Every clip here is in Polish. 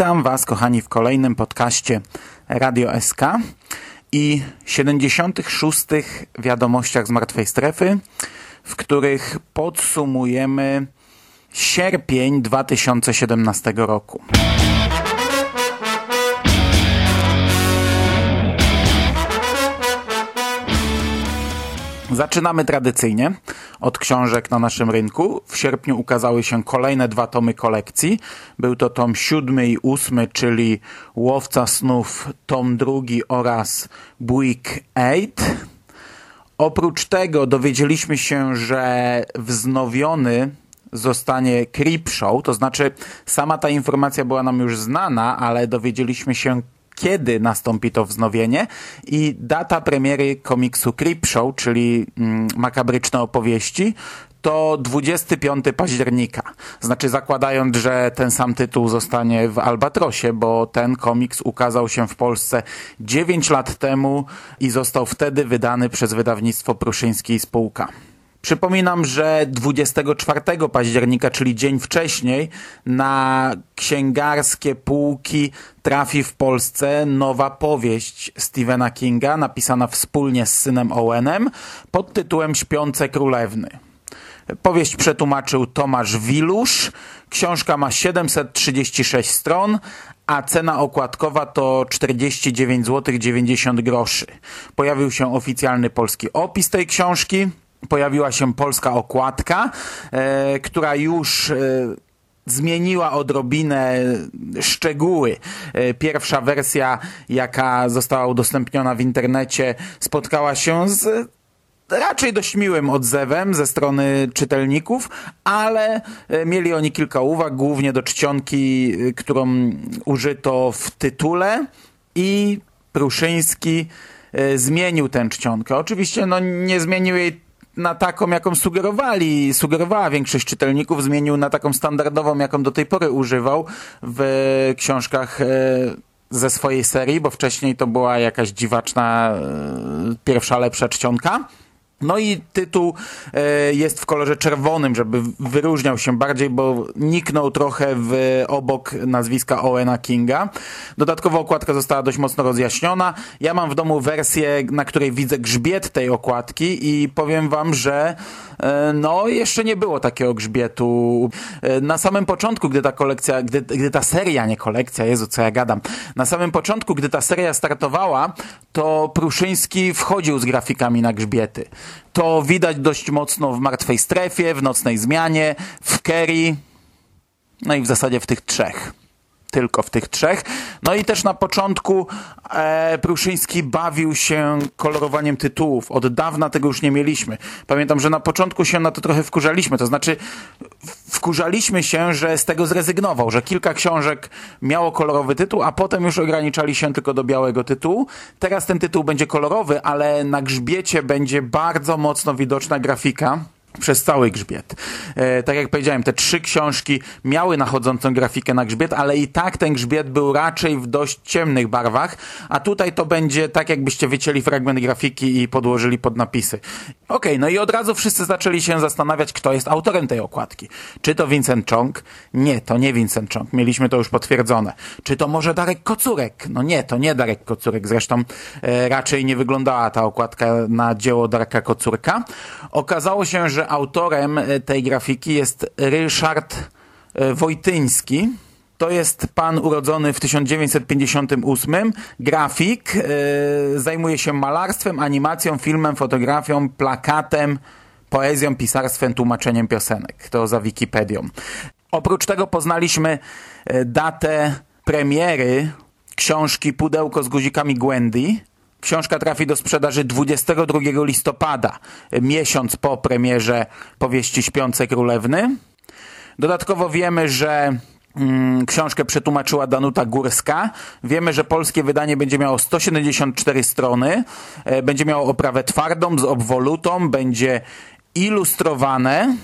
Witam Was, kochani, w kolejnym podcaście Radio SK i 76. wiadomościach z martwej strefy, w których podsumujemy sierpień 2017 roku. Zaczynamy tradycyjnie od książek na naszym rynku. W sierpniu ukazały się kolejne dwa tomy kolekcji. Był to tom siódmy i ósmy, czyli Łowca Snów, tom drugi oraz Buick 8. Oprócz tego dowiedzieliśmy się, że wznowiony zostanie Creepshow, to znaczy sama ta informacja była nam już znana, ale dowiedzieliśmy się kiedy nastąpi to wznowienie i data premiery komiksu Creepshow, czyli mm, makabryczne opowieści, to 25 października. Znaczy zakładając, że ten sam tytuł zostanie w Albatrosie, bo ten komiks ukazał się w Polsce 9 lat temu i został wtedy wydany przez wydawnictwo Pruszyński i Spółka. Przypominam, że 24 października, czyli dzień wcześniej, na księgarskie półki trafi w Polsce nowa powieść Stephena Kinga, napisana wspólnie z synem Owenem, pod tytułem Śpiące Królewny. Powieść przetłumaczył Tomasz Wilusz. Książka ma 736 stron, a cena okładkowa to 49 zł 90 groszy. Pojawił się oficjalny polski opis tej książki pojawiła się polska okładka, e, która już e, zmieniła odrobinę szczegóły. E, pierwsza wersja, jaka została udostępniona w internecie, spotkała się z raczej dość miłym odzewem ze strony czytelników, ale mieli oni kilka uwag, głównie do czcionki, którą użyto w tytule i Pruszyński zmienił tę czcionkę. Oczywiście no, nie zmienił jej na taką, jaką sugerowali, sugerowała większość czytelników, zmienił na taką standardową, jaką do tej pory używał w książkach e, ze swojej serii, bo wcześniej to była jakaś dziwaczna e, pierwsza lepsza czcionka. No i tytuł e, jest w kolorze czerwonym, żeby wyróżniał się bardziej, bo niknął trochę w obok nazwiska Owena Kinga. Dodatkowo okładka została dość mocno rozjaśniona. Ja mam w domu wersję, na której widzę grzbiet tej okładki i powiem wam, że e, no jeszcze nie było takiego grzbietu. E, na samym początku, gdy ta kolekcja, gdy, gdy ta seria, nie kolekcja, Jezu, co ja gadam. Na samym początku, gdy ta seria startowała, to Pruszyński wchodził z grafikami na grzbiety. To widać dość mocno w Martwej Strefie, w Nocnej Zmianie, w Kerry, no i w zasadzie w tych trzech tylko w tych trzech. No i też na początku e, Pruszyński bawił się kolorowaniem tytułów. Od dawna tego już nie mieliśmy. Pamiętam, że na początku się na to trochę wkurzaliśmy. To znaczy wkurzaliśmy się, że z tego zrezygnował, że kilka książek miało kolorowy tytuł, a potem już ograniczali się tylko do białego tytułu. Teraz ten tytuł będzie kolorowy, ale na grzbiecie będzie bardzo mocno widoczna grafika przez cały grzbiet. E, tak jak powiedziałem, te trzy książki miały nachodzącą grafikę na grzbiet, ale i tak ten grzbiet był raczej w dość ciemnych barwach, a tutaj to będzie tak jakbyście wycięli fragment grafiki i podłożyli pod napisy. Ok, no i od razu wszyscy zaczęli się zastanawiać, kto jest autorem tej okładki. Czy to Vincent Chong? Nie, to nie Vincent Chong. Mieliśmy to już potwierdzone. Czy to może Darek Kocurek? No nie, to nie Darek Kocurek. Zresztą e, raczej nie wyglądała ta okładka na dzieło Darka Kocurka. Okazało się, że autorem e, tej grafiki jest Ryszard e, Wojtyński. To jest pan urodzony w 1958, grafik, yy, zajmuje się malarstwem, animacją, filmem, fotografią, plakatem, poezją, pisarstwem, tłumaczeniem piosenek. To za Wikipedią. Oprócz tego poznaliśmy datę premiery książki Pudełko z guzikami Gwendy, Książka trafi do sprzedaży 22 listopada, miesiąc po premierze powieści Śpiące Królewny. Dodatkowo wiemy, że mm, książkę przetłumaczyła Danuta Górska. Wiemy, że polskie wydanie będzie miało 174 strony, e, będzie miało oprawę twardą z obwolutą, będzie ilustrowane.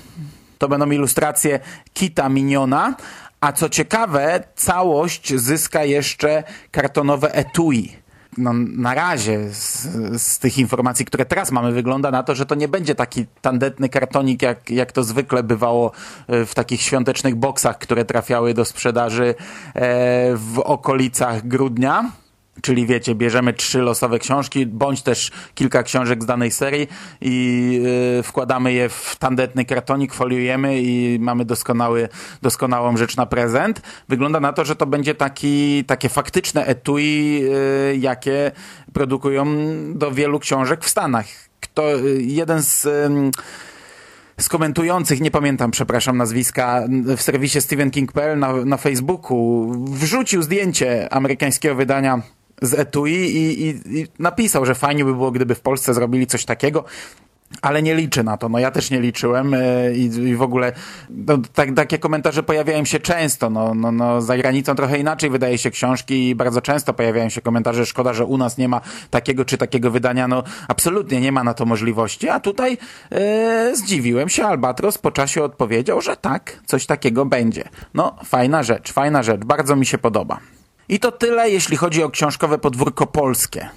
To będą ilustracje Kita Miniona, a co ciekawe, całość zyska jeszcze kartonowe etui no, na razie z, z, tych informacji, które teraz mamy, wygląda na to, że to nie będzie taki tandetny kartonik, jak, jak to zwykle bywało e, w takich świątecznych boksach, które trafiały do sprzedaży e, w okolicach grudnia Czyli wiecie, bierzemy trzy losowe książki, bądź też kilka książek z danej serii i yy, wkładamy je w tandetny kartonik, foliujemy i mamy doskonały, doskonałą rzecz na prezent. Wygląda na to, że to będzie taki, takie faktyczne etui, yy, jakie produkują do wielu książek w Stanach. Kto, yy, jeden z... Yy, z komentujących, nie pamiętam, przepraszam, nazwiska, w serwisie StephenKing.pl na, na Facebooku wrzucił zdjęcie amerykańskiego wydania z etui i, i, i napisał, że fajnie by było, gdyby w Polsce zrobili coś takiego. Ale nie liczę na to. No ja też nie liczyłem e, i, i w ogóle no, tak, takie komentarze pojawiają się często. No, no, no, za granicą trochę inaczej wydaje się książki i bardzo często pojawiają się komentarze, szkoda, że u nas nie ma takiego czy takiego wydania. No absolutnie nie ma na to możliwości. A tutaj e, zdziwiłem się. Albatros po czasie odpowiedział, że tak, coś takiego będzie. No fajna rzecz, fajna rzecz. Bardzo mi się podoba. I to tyle, jeśli chodzi o książkowe podwórko polskie.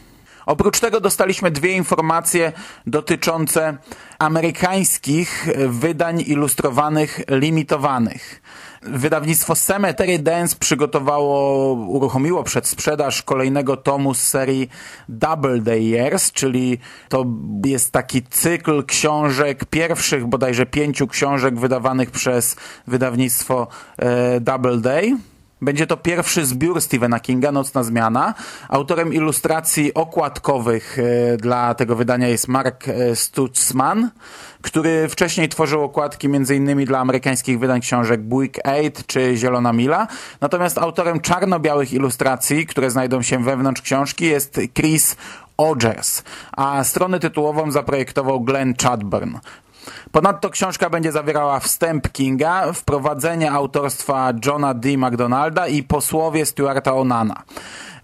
Oprócz tego dostaliśmy dwie informacje dotyczące amerykańskich wydań ilustrowanych limitowanych. Wydawnictwo Cemetery Dance przygotowało, uruchomiło przed sprzedaż kolejnego tomu z serii Double Day Years, czyli to jest taki cykl książek, pierwszych bodajże pięciu książek wydawanych przez wydawnictwo e, Double Day. Będzie to pierwszy zbiór Stephena Kinga, Nocna Zmiana. Autorem ilustracji okładkowych e, dla tego wydania jest Mark e, Stutzman, który wcześniej tworzył okładki m.in. dla amerykańskich wydań książek Buick 8 czy Zielona Mila. Natomiast autorem czarno-białych ilustracji, które znajdą się wewnątrz książki jest Chris Ogers, a stronę tytułową zaprojektował Glenn Chadburn. Ponadto książka będzie zawierała wstęp Kinga, wprowadzenie autorstwa Johna D. McDonalda i posłowie Stuarta Onana.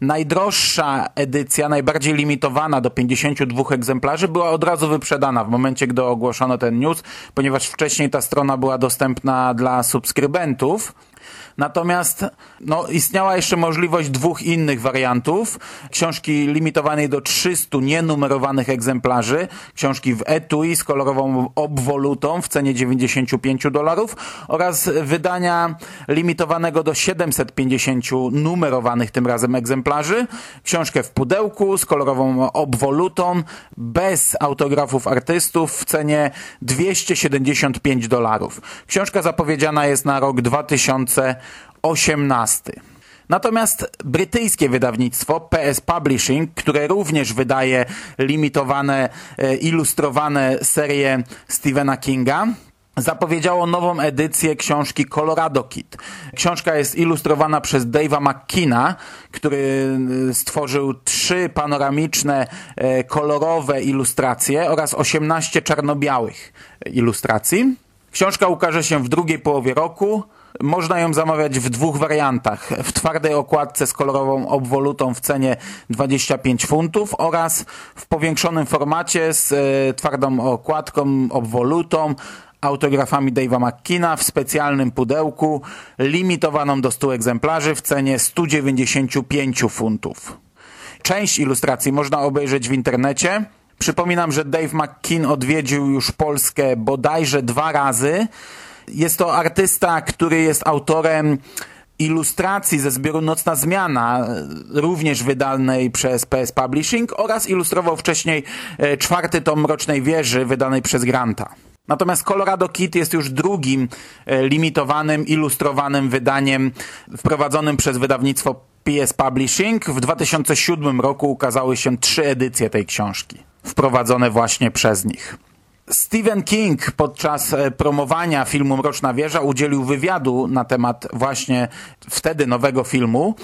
Najdroższa edycja, najbardziej limitowana do 52 egzemplarzy, była od razu wyprzedana w momencie, gdy ogłoszono ten news, ponieważ wcześniej ta strona była dostępna dla subskrybentów. Natomiast no, istniała jeszcze możliwość dwóch innych wariantów. Książki limitowanej do 300 nienumerowanych egzemplarzy, książki w etui z kolorową obwolutą w cenie 95 dolarów oraz wydania limitowanego do 750 numerowanych tym razem egzemplarzy, książkę w pudełku z kolorową obwolutą bez autografów artystów w cenie 275 dolarów. Książka zapowiedziana jest na rok 2000 18. Natomiast brytyjskie wydawnictwo PS Publishing, które również wydaje limitowane, e, ilustrowane serie Stephena Kinga, zapowiedziało nową edycję książki Colorado Kid. Książka jest ilustrowana przez Dave'a McKina, który e, stworzył trzy panoramiczne, e, kolorowe ilustracje oraz 18 czarno-białych ilustracji. Książka ukaże się w drugiej połowie roku. Można ją zamawiać w dwóch wariantach. W twardej okładce z kolorową obwolutą w cenie 25 funtów oraz w powiększonym formacie z e, twardą okładką, obwolutą, autografami Dave'a McKina w specjalnym pudełku, limitowaną do 100 egzemplarzy w cenie 195 funtów. Część ilustracji można obejrzeć w internecie. Przypominam, że Dave McKean odwiedził już Polskę bodajże dwa razy. Jest to artysta, który jest autorem ilustracji ze zbioru Nocna Zmiana, również wydalnej przez PS Publishing oraz ilustrował wcześniej e, czwarty tom Mrocznej Wieży wydanej przez Granta. Natomiast Colorado Kid jest już drugim e, limitowanym, ilustrowanym wydaniem wprowadzonym przez wydawnictwo PS Publishing. W 2007 roku ukazały się trzy edycje tej książki, wprowadzone właśnie przez nich. Stephen King podczas e, promowania filmu Mroczna Wieża udzielił wywiadu na temat właśnie wtedy nowego filmu.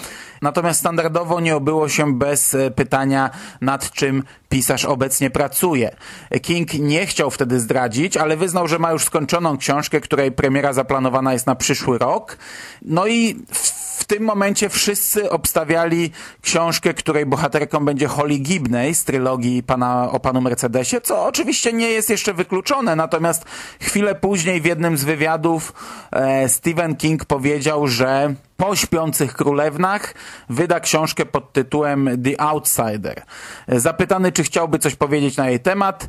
Natomiast standardowo nie obyło się bez e, pytania, nad czym pisarz obecnie pracuje. King nie chciał wtedy zdradzić, ale wyznał, że ma już skończoną książkę, której premiera zaplanowana jest na przyszły rok. No i w tym momencie wszyscy obstawiali książkę, której bohaterką będzie Holly Gibney z trylogii pana, o panu Mercedesie, co oczywiście nie jest jeszcze wykluczone, natomiast chwilę później w jednym z wywiadów e, Stephen King powiedział, że po Śpiących Królewnach wyda książkę pod tytułem The Outsider. Zapytany, czy chciałby coś powiedzieć na jej temat,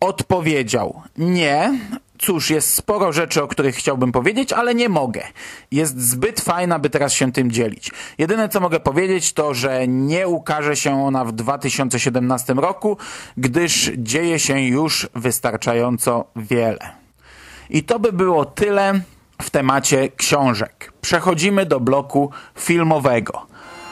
odpowiedział nie. Cóż, jest sporo rzeczy, o których chciałbym powiedzieć, ale nie mogę. Jest zbyt fajna, by teraz się tym dzielić. Jedyne, co mogę powiedzieć, to, że nie ukaże się ona w 2017 roku, gdyż dzieje się już wystarczająco wiele. I to by było tyle w temacie książek. Przechodzimy do bloku filmowego.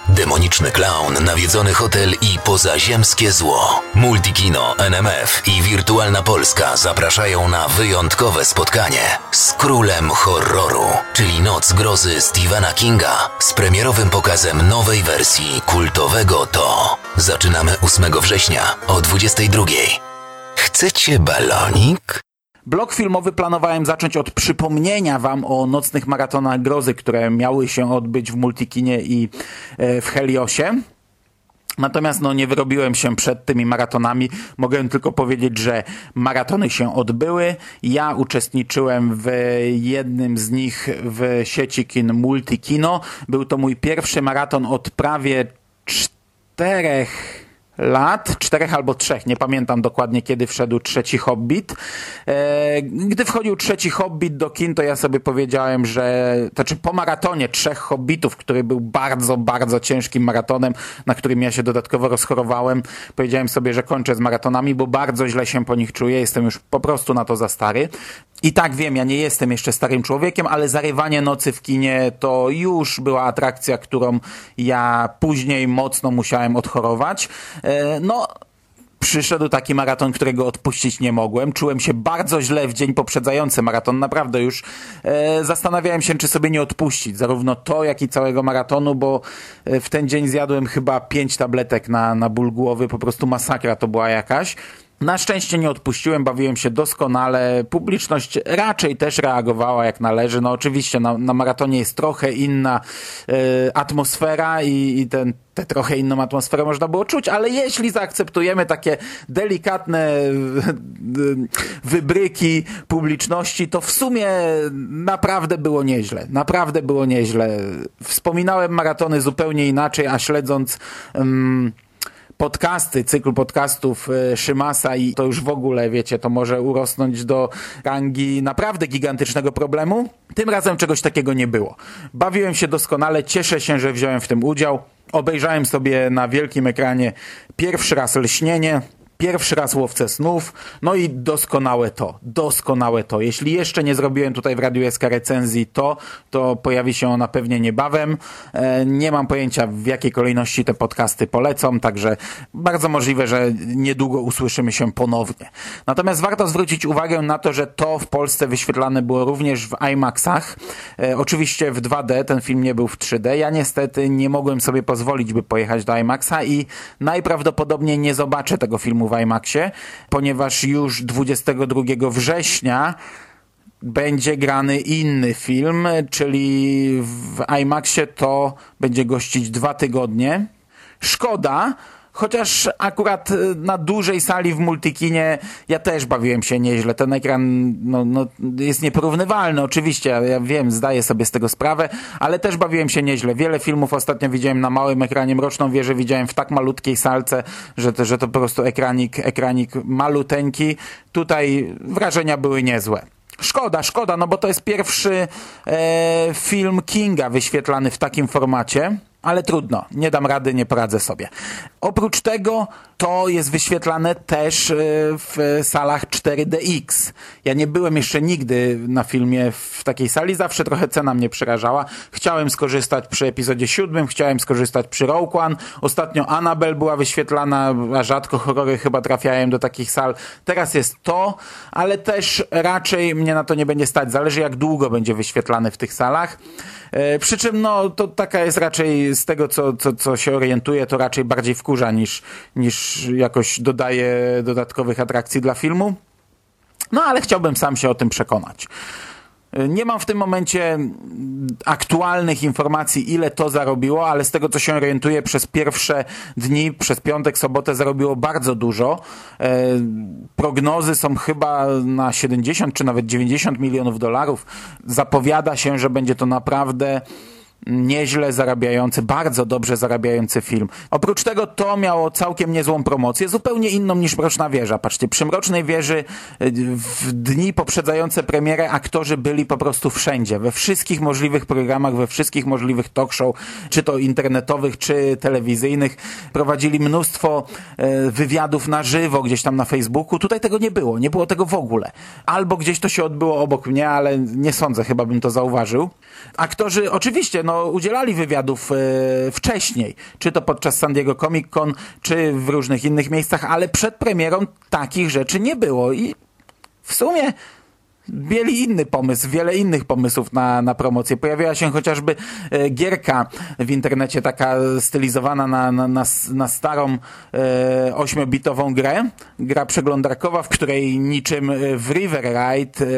Demoniczny klaun, nawiedzony hotel i pozaziemskie zło. Multikino, NMF i Wirtualna Polska zapraszają na wyjątkowe spotkanie z królem horroru, czyli Noc Grozy Stephena Kinga z premierowym pokazem nowej wersji kultowego To. Zaczynamy 8 września o 22. Chcecie balonik? Blok filmowy planowałem zacząć od przypomnienia wam o nocnych maratonach grozy, które miały się odbyć w Multikinie i e, w Heliosie. Natomiast no, nie wyrobiłem się przed tymi maratonami. Mogę tylko powiedzieć, że maratony się odbyły. Ja uczestniczyłem w jednym z nich w sieci kin Multikino. Był to mój pierwszy maraton od prawie czterech lat, czterech albo trzech, nie pamiętam dokładnie kiedy wszedł trzeci Hobbit. E, gdy wchodził trzeci Hobbit do kin, to ja sobie powiedziałem, że, to znaczy po maratonie trzech Hobbitów, który był bardzo, bardzo ciężkim maratonem, na którym ja się dodatkowo rozchorowałem, powiedziałem sobie, że kończę z maratonami, bo bardzo źle się po nich czuję, jestem już po prostu na to za stary. I tak wiem, ja nie jestem jeszcze starym człowiekiem, ale zarywanie nocy w kinie to już była atrakcja, którą ja później mocno musiałem odchorować. E, no, przyszedł taki maraton, którego odpuścić nie mogłem. Czułem się bardzo źle w dzień poprzedzający maraton. Naprawdę już e, zastanawiałem się, czy sobie nie odpuścić. Zarówno to, jak i całego maratonu, bo e, w ten dzień zjadłem chyba pięć tabletek na, na ból głowy. Po prostu masakra to była jakaś. Na szczęście nie odpuściłem, bawiłem się doskonale. Publiczność raczej też reagowała jak należy. No oczywiście na, na maratonie jest trochę inna y, atmosfera i, i ten tę trochę inną atmosferę można było czuć, ale jeśli zaakceptujemy takie delikatne wybryki publiczności, to w sumie naprawdę było nieźle. Naprawdę było nieźle. Wspominałem maratony zupełnie inaczej, a śledząc... podcasty, cykl podcastów e, Szymasa i to już w ogóle, wiecie, to może urosnąć do rangi naprawdę gigantycznego problemu. Tym razem czegoś takiego nie było. Bawiłem się doskonale, cieszę się, że wziąłem w tym udział. Obejrzałem sobie na wielkim ekranie pierwszy raz lśnienie, Pierwszy raz łowcę snów, no i doskonałe to, doskonałe to. Jeśli jeszcze nie zrobiłem tutaj w Radiu SK recenzji to, to pojawi się ona pewnie niebawem. E, nie mam pojęcia w jakiej kolejności te podcasty polecą, także bardzo możliwe, że niedługo usłyszymy się ponownie. Natomiast warto zwrócić uwagę na to, że to w Polsce wyświetlane było również w IMAXach. E, oczywiście w 2D, ten film nie był w 3D. Ja niestety nie mogłem sobie pozwolić, by pojechać do IMAXa i najprawdopodobniej nie zobaczę tego filmu w IMAXie, ponieważ już 22 września będzie grany inny film, czyli w IMAXie to będzie gościć dwa tygodnie. Szkoda, Chociaż akurat y, na dużej sali w multikinie ja też bawiłem się nieźle. Ten ekran no, no, jest nieporównywalny, oczywiście. Ja wiem, zdaję sobie z tego sprawę, ale też bawiłem się nieźle. Wiele filmów ostatnio widziałem na małym ekranie. Mroczną wieżę widziałem w tak malutkiej salce, że to, że to po prostu ekranik, ekranik maluteńki. Tutaj wrażenia były niezłe. Szkoda, szkoda, no bo to jest pierwszy e, film Kinga wyświetlany w takim formacie ale trudno, nie dam rady, nie poradzę sobie. Oprócz tego to jest wyświetlane też e, w salach 4DX. Ja nie byłem jeszcze nigdy na filmie w takiej sali, zawsze trochę cena mnie przerażała. Chciałem skorzystać przy epizodzie 7, chciałem skorzystać przy Rogue One. Ostatnio Annabelle była wyświetlana, a rzadko horrory chyba trafiają do takich sal. Teraz jest to, ale też raczej mnie na to nie będzie stać. Zależy jak długo będzie wyświetlany w tych salach. E, przy czym no, to taka jest raczej z tego, co, co, co się orientuje, to raczej bardziej wkurza niż, niż jakoś dodaje dodatkowych atrakcji dla filmu. No ale chciałbym sam się o tym przekonać. Nie mam w tym momencie aktualnych informacji, ile to zarobiło, ale z tego, co się orientuję, przez pierwsze dni, przez piątek, sobotę zarobiło bardzo dużo. E, prognozy są chyba na 70 czy nawet 90 milionów dolarów. Zapowiada się, że będzie to naprawdę nieźle zarabiający, bardzo dobrze zarabiający film. Oprócz tego to miało całkiem niezłą promocję, zupełnie inną niż Mroczna Wieża. Patrzcie, przy Mrocznej Wieży y, w dni poprzedzające premierę aktorzy byli po prostu wszędzie, we wszystkich możliwych programach, we wszystkich możliwych talk show, czy to internetowych, czy telewizyjnych. Prowadzili mnóstwo y, wywiadów na żywo gdzieś tam na Facebooku. Tutaj tego nie było, nie było tego w ogóle. Albo gdzieś to się odbyło obok mnie, ale nie sądzę, chyba bym to zauważył. Aktorzy oczywiście no, udzielali wywiadów e, wcześniej, czy to podczas San Diego Comic Con, czy w różnych innych miejscach, ale przed premierą takich rzeczy nie było. I w sumie mieli inny pomysł, wiele innych pomysłów na, na promocję. Pojawiła się chociażby e, gierka w internecie, taka stylizowana na, na, na, na starą e, ośmiobitową grę. Gra przeglądarkowa, w której niczym w River Ride e,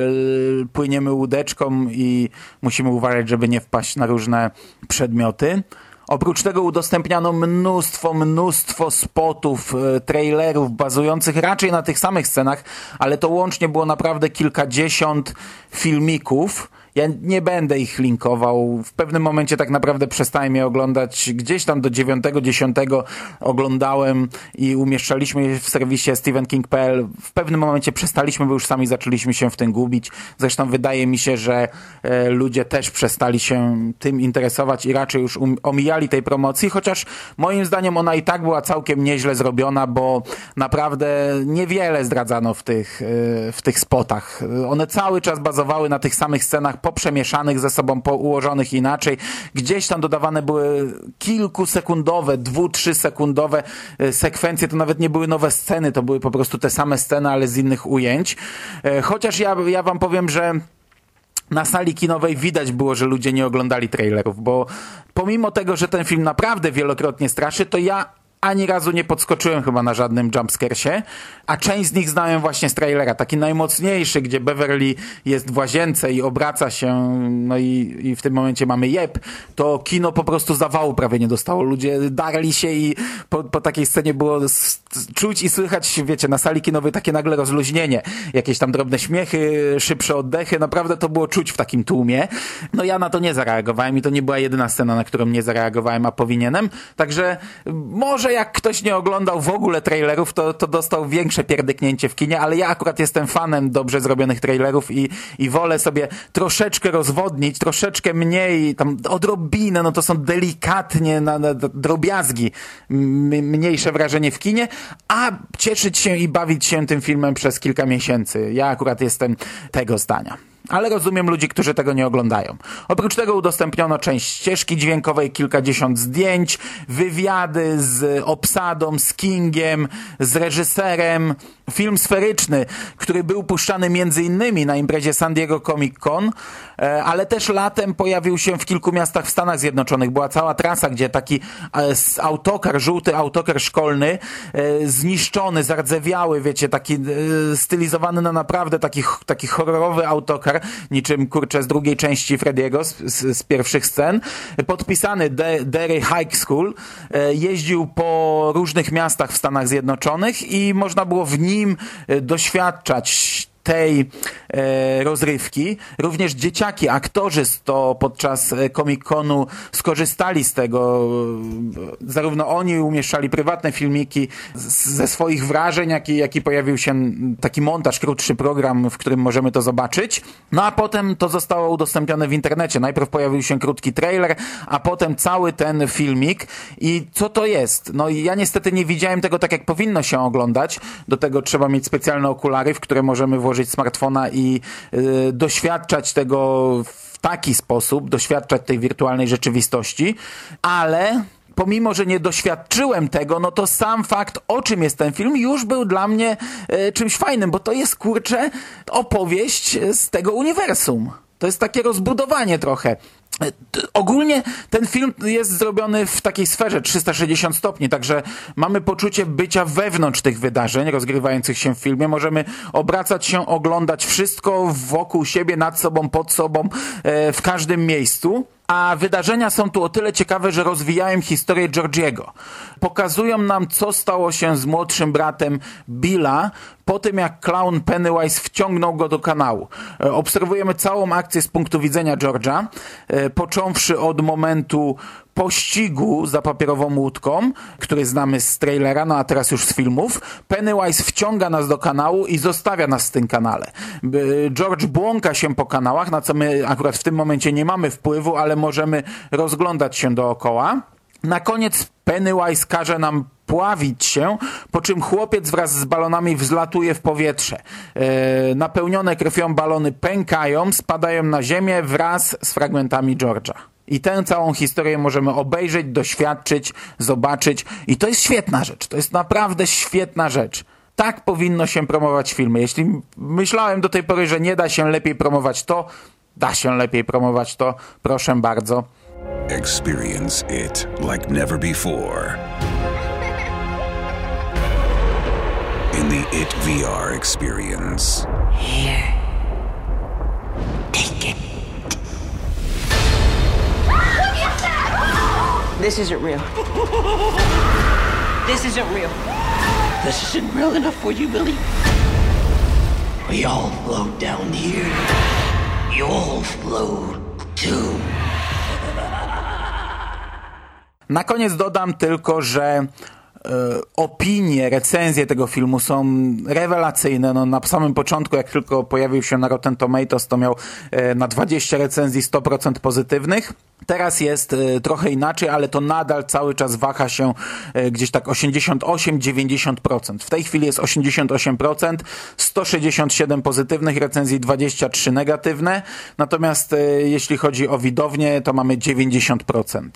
płyniemy łódeczką i musimy uważać, żeby nie wpaść na różne przedmioty. Oprócz tego udostępniano mnóstwo, mnóstwo spotów, e, trailerów bazujących raczej na tych samych scenach, ale to łącznie było naprawdę kilkadziesiąt filmików, ja nie będę ich linkował. W pewnym momencie tak naprawdę przestałem je oglądać. Gdzieś tam do 9-10 oglądałem i umieszczaliśmy je w serwisie stephenking.pl. W pewnym momencie przestaliśmy, bo już sami zaczęliśmy się w tym gubić. Zresztą wydaje mi się, że e, ludzie też przestali się tym interesować i raczej już um omijali tej promocji, chociaż moim zdaniem ona i tak była całkiem nieźle zrobiona, bo naprawdę niewiele zdradzano w tych, e, w tych spotach. One cały czas bazowały na tych samych scenach poprzemieszanych ze sobą, ułożonych inaczej. Gdzieś tam dodawane były kilkusekundowe, dwu, trzy sekundowe e, sekwencje, to nawet nie były nowe sceny, to były po prostu te same sceny, ale z innych ujęć. E, chociaż ja, ja wam powiem, że na sali kinowej widać było, że ludzie nie oglądali trailerów, bo pomimo tego, że ten film naprawdę wielokrotnie straszy, to ja ani razu nie podskoczyłem chyba na żadnym jumpscaresie, a część z nich znałem właśnie z trailera, taki najmocniejszy, gdzie Beverly jest w łazience i obraca się, no i, i w tym momencie mamy jeb, to kino po prostu zawału prawie nie dostało. Ludzie darli się i po, po takiej scenie było czuć i słychać, wiecie, na sali kinowej takie nagle rozluźnienie, jakieś tam drobne śmiechy, szybsze oddechy, naprawdę to było czuć w takim tłumie. No ja na to nie zareagowałem i to nie była jedyna scena, na którą nie zareagowałem, a powinienem, także może jak ktoś nie oglądał w ogóle trailerów, to, to dostał większe pierdyknięcie w kinie, ale ja akurat jestem fanem dobrze zrobionych trailerów i, i wolę sobie troszeczkę rozwodnić, troszeczkę mniej, tam odrobinę, no to są delikatnie na, na drobiazgi, mniejsze wrażenie w kinie, a cieszyć się i bawić się tym filmem przez kilka miesięcy. Ja akurat jestem tego zdania ale rozumiem ludzi, którzy tego nie oglądają. Oprócz tego udostępniono część ścieżki dźwiękowej, kilkadziesiąt zdjęć, wywiady z obsadą, z Kingiem, z reżyserem, film sferyczny, który był puszczany między innymi na imprezie San Diego Comic Con, e, ale też latem pojawił się w kilku miastach w Stanach Zjednoczonych. Była cała trasa, gdzie taki e, autokar, żółty autokar szkolny, e, zniszczony, zardzewiały, wiecie, taki stylizowany na naprawdę taki, taki horrorowy autokar, niczym kurczę z drugiej części Frediego, z, z, z pierwszych scen, podpisany De Derry High School, jeździł po różnych miastach w Stanach Zjednoczonych i można było w nim nim e, doświadczać tej e, rozrywki. Również dzieciaki, aktorzy to podczas e, Comic-Conu skorzystali z tego. E, zarówno oni umieszczali prywatne filmiki ze swoich wrażeń, jak i, jak i pojawił się taki montaż, krótszy program, w którym możemy to zobaczyć. No a potem to zostało udostępnione w internecie. Najpierw pojawił się krótki trailer, a potem cały ten filmik. I co to jest? No ja niestety nie widziałem tego tak, jak powinno się oglądać. Do tego trzeba mieć specjalne okulary, w które możemy włożyć smartfona i y, doświadczać tego w taki sposób, doświadczać tej wirtualnej rzeczywistości, ale pomimo, że nie doświadczyłem tego, no to sam fakt, o czym jest ten film, już był dla mnie y, czymś fajnym, bo to jest, kurczę, opowieść z tego uniwersum. To jest takie rozbudowanie trochę. Ogólnie ten film jest zrobiony w takiej sferze 360 stopni, także mamy poczucie bycia wewnątrz tych wydarzeń rozgrywających się w filmie. Możemy obracać się, oglądać wszystko wokół siebie, nad sobą, pod sobą, e, w każdym miejscu. A wydarzenia są tu o tyle ciekawe, że rozwijają historię Georgiego. Pokazują nam, co stało się z młodszym bratem Billa po tym, jak clown Pennywise wciągnął go do kanału. E, obserwujemy całą akcję z punktu widzenia Georgia, e, począwszy od momentu pościgu za papierową łódką, który znamy z trailera, no a teraz już z filmów, Pennywise wciąga nas do kanału i zostawia nas w tym kanale. George błąka się po kanałach, na co my akurat w tym momencie nie mamy wpływu, ale możemy rozglądać się dookoła. Na koniec Pennywise każe nam pławić się, po czym chłopiec wraz z balonami wzlatuje w powietrze. E, napełnione krwią balony pękają, spadają na ziemię wraz z fragmentami George'a. I tę całą historię możemy obejrzeć, doświadczyć, zobaczyć. I to jest świetna rzecz. To jest naprawdę świetna rzecz. Tak powinno się promować filmy. Jeśli myślałem do tej pory, że nie da się lepiej promować to, da się lepiej promować to. Proszę bardzo. Experience it like never before. In the It VR experience. Here. This isn't real. This isn't real. This isn't real enough for you, Billy. We all float down here. You'll float too. Na koniec dodam tylko, że opinie, recenzje tego filmu są rewelacyjne. No, na samym początku, jak tylko pojawił się na Rotten Tomatoes, to miał e, na 20 recenzji 100% pozytywnych. Teraz jest e, trochę inaczej, ale to nadal cały czas waha się gdzieś tak 88-90%. W tej chwili jest 88%, 167 pozytywnych recenzji, 23 negatywne. Natomiast jeśli chodzi o widownię, to mamy 90%.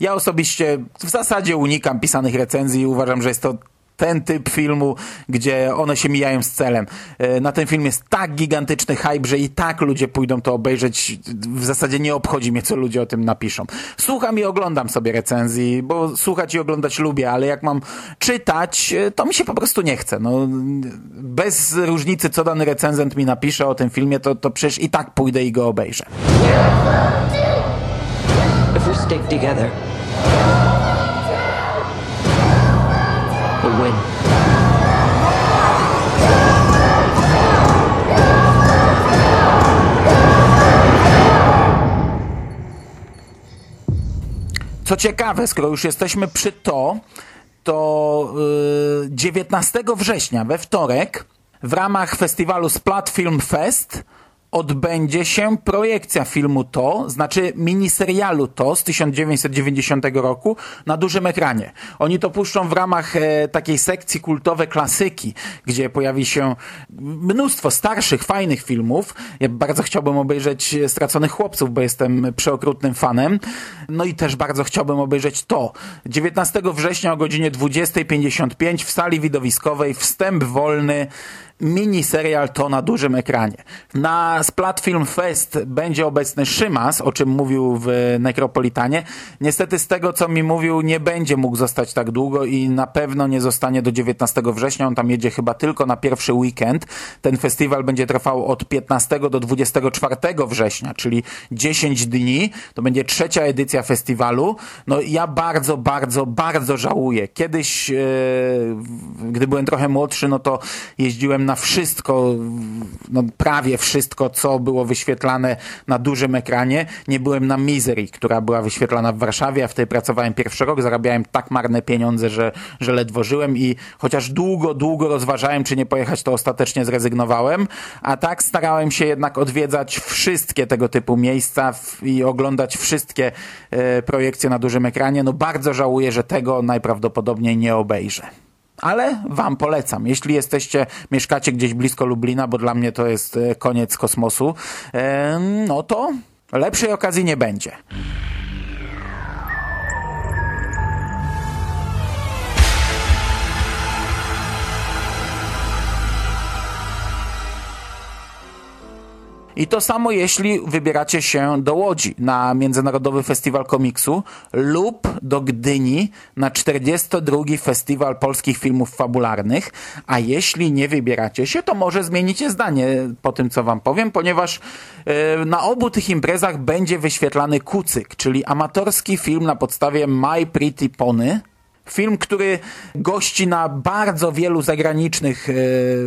Ja osobiście w zasadzie unikam pisanych recenzji. Uważam, że jest to ten typ filmu, gdzie one się mijają z celem. E, na ten film jest tak gigantyczny hype, że i tak ludzie pójdą to obejrzeć. W zasadzie nie obchodzi mnie, co ludzie o tym napiszą. Słucham i oglądam sobie recenzji, bo słuchać i oglądać lubię, ale jak mam czytać, e, to mi się po prostu nie chce. No, bez różnicy, co dany recenzent mi napisze o tym filmie, to, to przecież i tak pójdę i go obejrzę. Stick together, we'll win. Co ciekawe, skoro już jesteśmy przy to, to yy, 19 września we wtorek w ramach festiwalu Splat Film Fest odbędzie się projekcja filmu To, znaczy miniserialu To z 1990 roku na dużym ekranie. Oni to puszczą w ramach e, takiej sekcji kultowe klasyki, gdzie pojawi się mnóstwo starszych, fajnych filmów. Ja bardzo chciałbym obejrzeć Straconych Chłopców, bo jestem przeokrutnym fanem. No i też bardzo chciałbym obejrzeć To. 19 września o godzinie 20.55 w sali widowiskowej wstęp wolny miniserial to na dużym ekranie. Na Splat Film Fest będzie obecny Szymas, o czym mówił w Nekropolitanie. Niestety z tego, co mi mówił, nie będzie mógł zostać tak długo i na pewno nie zostanie do 19 września. On tam jedzie chyba tylko na pierwszy weekend. Ten festiwal będzie trwał od 15 do 24 września, czyli 10 dni. To będzie trzecia edycja festiwalu. No ja bardzo, bardzo, bardzo żałuję. Kiedyś, e, gdy byłem trochę młodszy, no to jeździłem na wszystko, no prawie wszystko, co było wyświetlane na dużym ekranie. Nie byłem na Misery, która była wyświetlana w Warszawie, a w tej pracowałem pierwszy rok, zarabiałem tak marne pieniądze, że, że ledwo żyłem i chociaż długo, długo rozważałem, czy nie pojechać, to ostatecznie zrezygnowałem, a tak starałem się jednak odwiedzać wszystkie tego typu miejsca i oglądać wszystkie e, projekcje na dużym ekranie. No bardzo żałuję, że tego najprawdopodobniej nie obejrzę ale wam polecam. Jeśli jesteście, mieszkacie gdzieś blisko Lublina, bo dla mnie to jest e, koniec kosmosu, no to lepszej okazji nie będzie. I to samo jeśli wybieracie się do Łodzi na Międzynarodowy Festiwal Komiksu lub do Gdyni na 42. Festiwal Polskich Filmów Fabularnych. A jeśli nie wybieracie się, to może zmienicie zdanie po tym, co wam powiem, ponieważ yy, na obu tych imprezach będzie wyświetlany Kucyk, czyli amatorski film na podstawie My Pretty Pony, Film, który gości na bardzo wielu zagranicznych, e,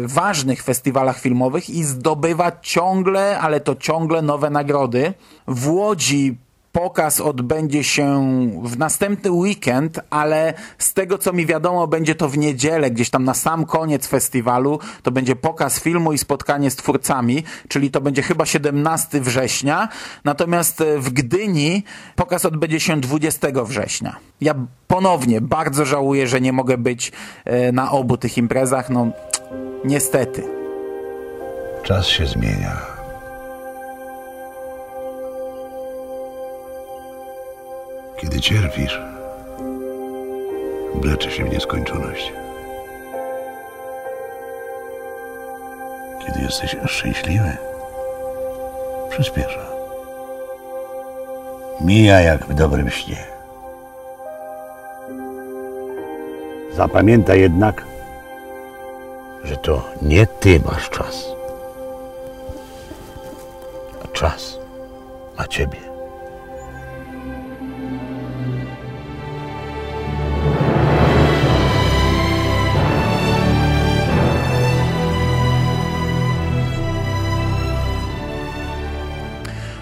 ważnych festiwalach filmowych i zdobywa ciągle, ale to ciągle nowe nagrody. W Łodzi pokaz odbędzie się w następny weekend, ale z tego co mi wiadomo, będzie to w niedzielę, gdzieś tam na sam koniec festiwalu. To będzie pokaz filmu i spotkanie z twórcami, czyli to będzie chyba 17 września. Natomiast w Gdyni pokaz odbędzie się 20 września. Ja ponownie bardzo żałuję, że nie mogę być e, na obu tych imprezach. No, niestety. Czas się zmienia. Kiedy cierpisz, wlecze się w nieskończoność. Kiedy jesteś szczęśliwy, przyspiesza. Mija jak w dobrym śnie. Zapamiętaj jednak, że to nie ty masz czas, a czas ma ciebie.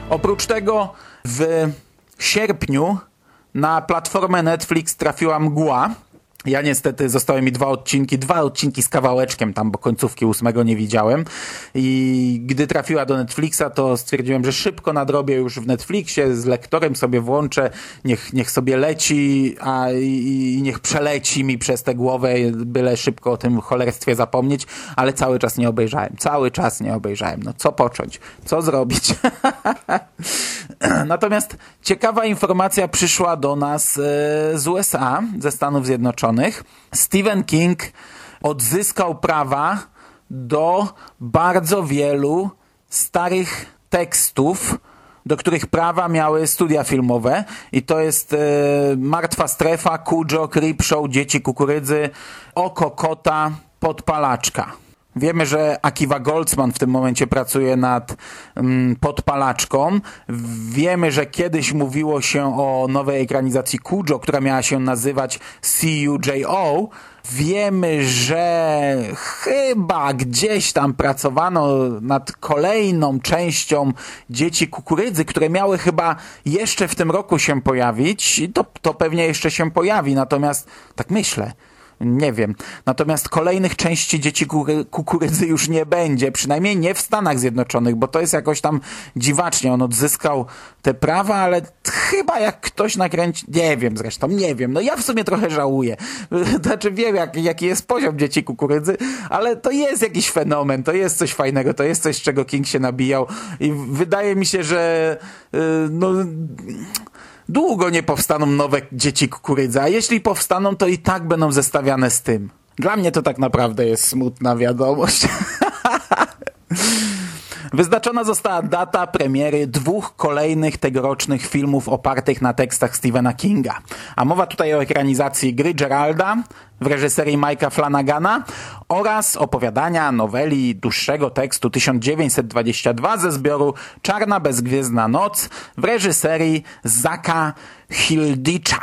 Oprócz tego w sierpniu na platformę Netflix trafiła mgła. Ja niestety zostały mi dwa odcinki, dwa odcinki z kawałeczkiem tam, bo końcówki ósmego nie widziałem. I gdy trafiła do Netflixa, to stwierdziłem, że szybko nadrobię już w Netflixie, z lektorem sobie włączę, niech, niech sobie leci, a i, i niech przeleci mi przez tę głowę, byle szybko o tym cholerstwie zapomnieć, ale cały czas nie obejrzałem. Cały czas nie obejrzałem. No co począć? Co zrobić? Natomiast ciekawa informacja przyszła do nas e, z USA, ze Stanów Zjednoczonych. Stephen King odzyskał prawa do bardzo wielu starych tekstów, do których prawa miały studia filmowe i to jest e, Martwa Strefa, Kujo, Creepshow, Dzieci Kukurydzy, Oko Kota, Podpalaczka. Wiemy, że Akiva Goldsman w tym momencie pracuje nad mm, podpalaczką. Wiemy, że kiedyś mówiło się o nowej ekranizacji Kujo, która miała się nazywać CUJO. Wiemy, że chyba gdzieś tam pracowano nad kolejną częścią Dzieci Kukurydzy, które miały chyba jeszcze w tym roku się pojawić. To, to pewnie jeszcze się pojawi, natomiast tak myślę, nie wiem. Natomiast kolejnych części Dzieci Kukurydzy już nie będzie, przynajmniej nie w Stanach Zjednoczonych, bo to jest jakoś tam dziwacznie. On odzyskał te prawa, ale chyba jak ktoś nakręci, nie wiem zresztą, nie wiem. No ja w sumie trochę żałuję. Znaczy wiem, jak, jaki jest poziom Dzieci Kukurydzy, ale to jest jakiś fenomen, to jest coś fajnego, to jest coś, czego King się nabijał i wydaje mi się, że yy, no długo nie powstaną nowe dzieci kukurydza, a jeśli powstaną, to i tak będą zestawiane z tym. Dla mnie to tak naprawdę jest smutna wiadomość. Wyznaczona została data premiery dwóch kolejnych tegorocznych filmów opartych na tekstach Stephena Kinga. A mowa tutaj o ekranizacji gry Geralda w reżyserii Mike'a Flanagana oraz opowiadania noweli dłuższego tekstu 1922 ze zbioru Czarna bezgwiezdna noc w reżyserii Zaka Hildicza.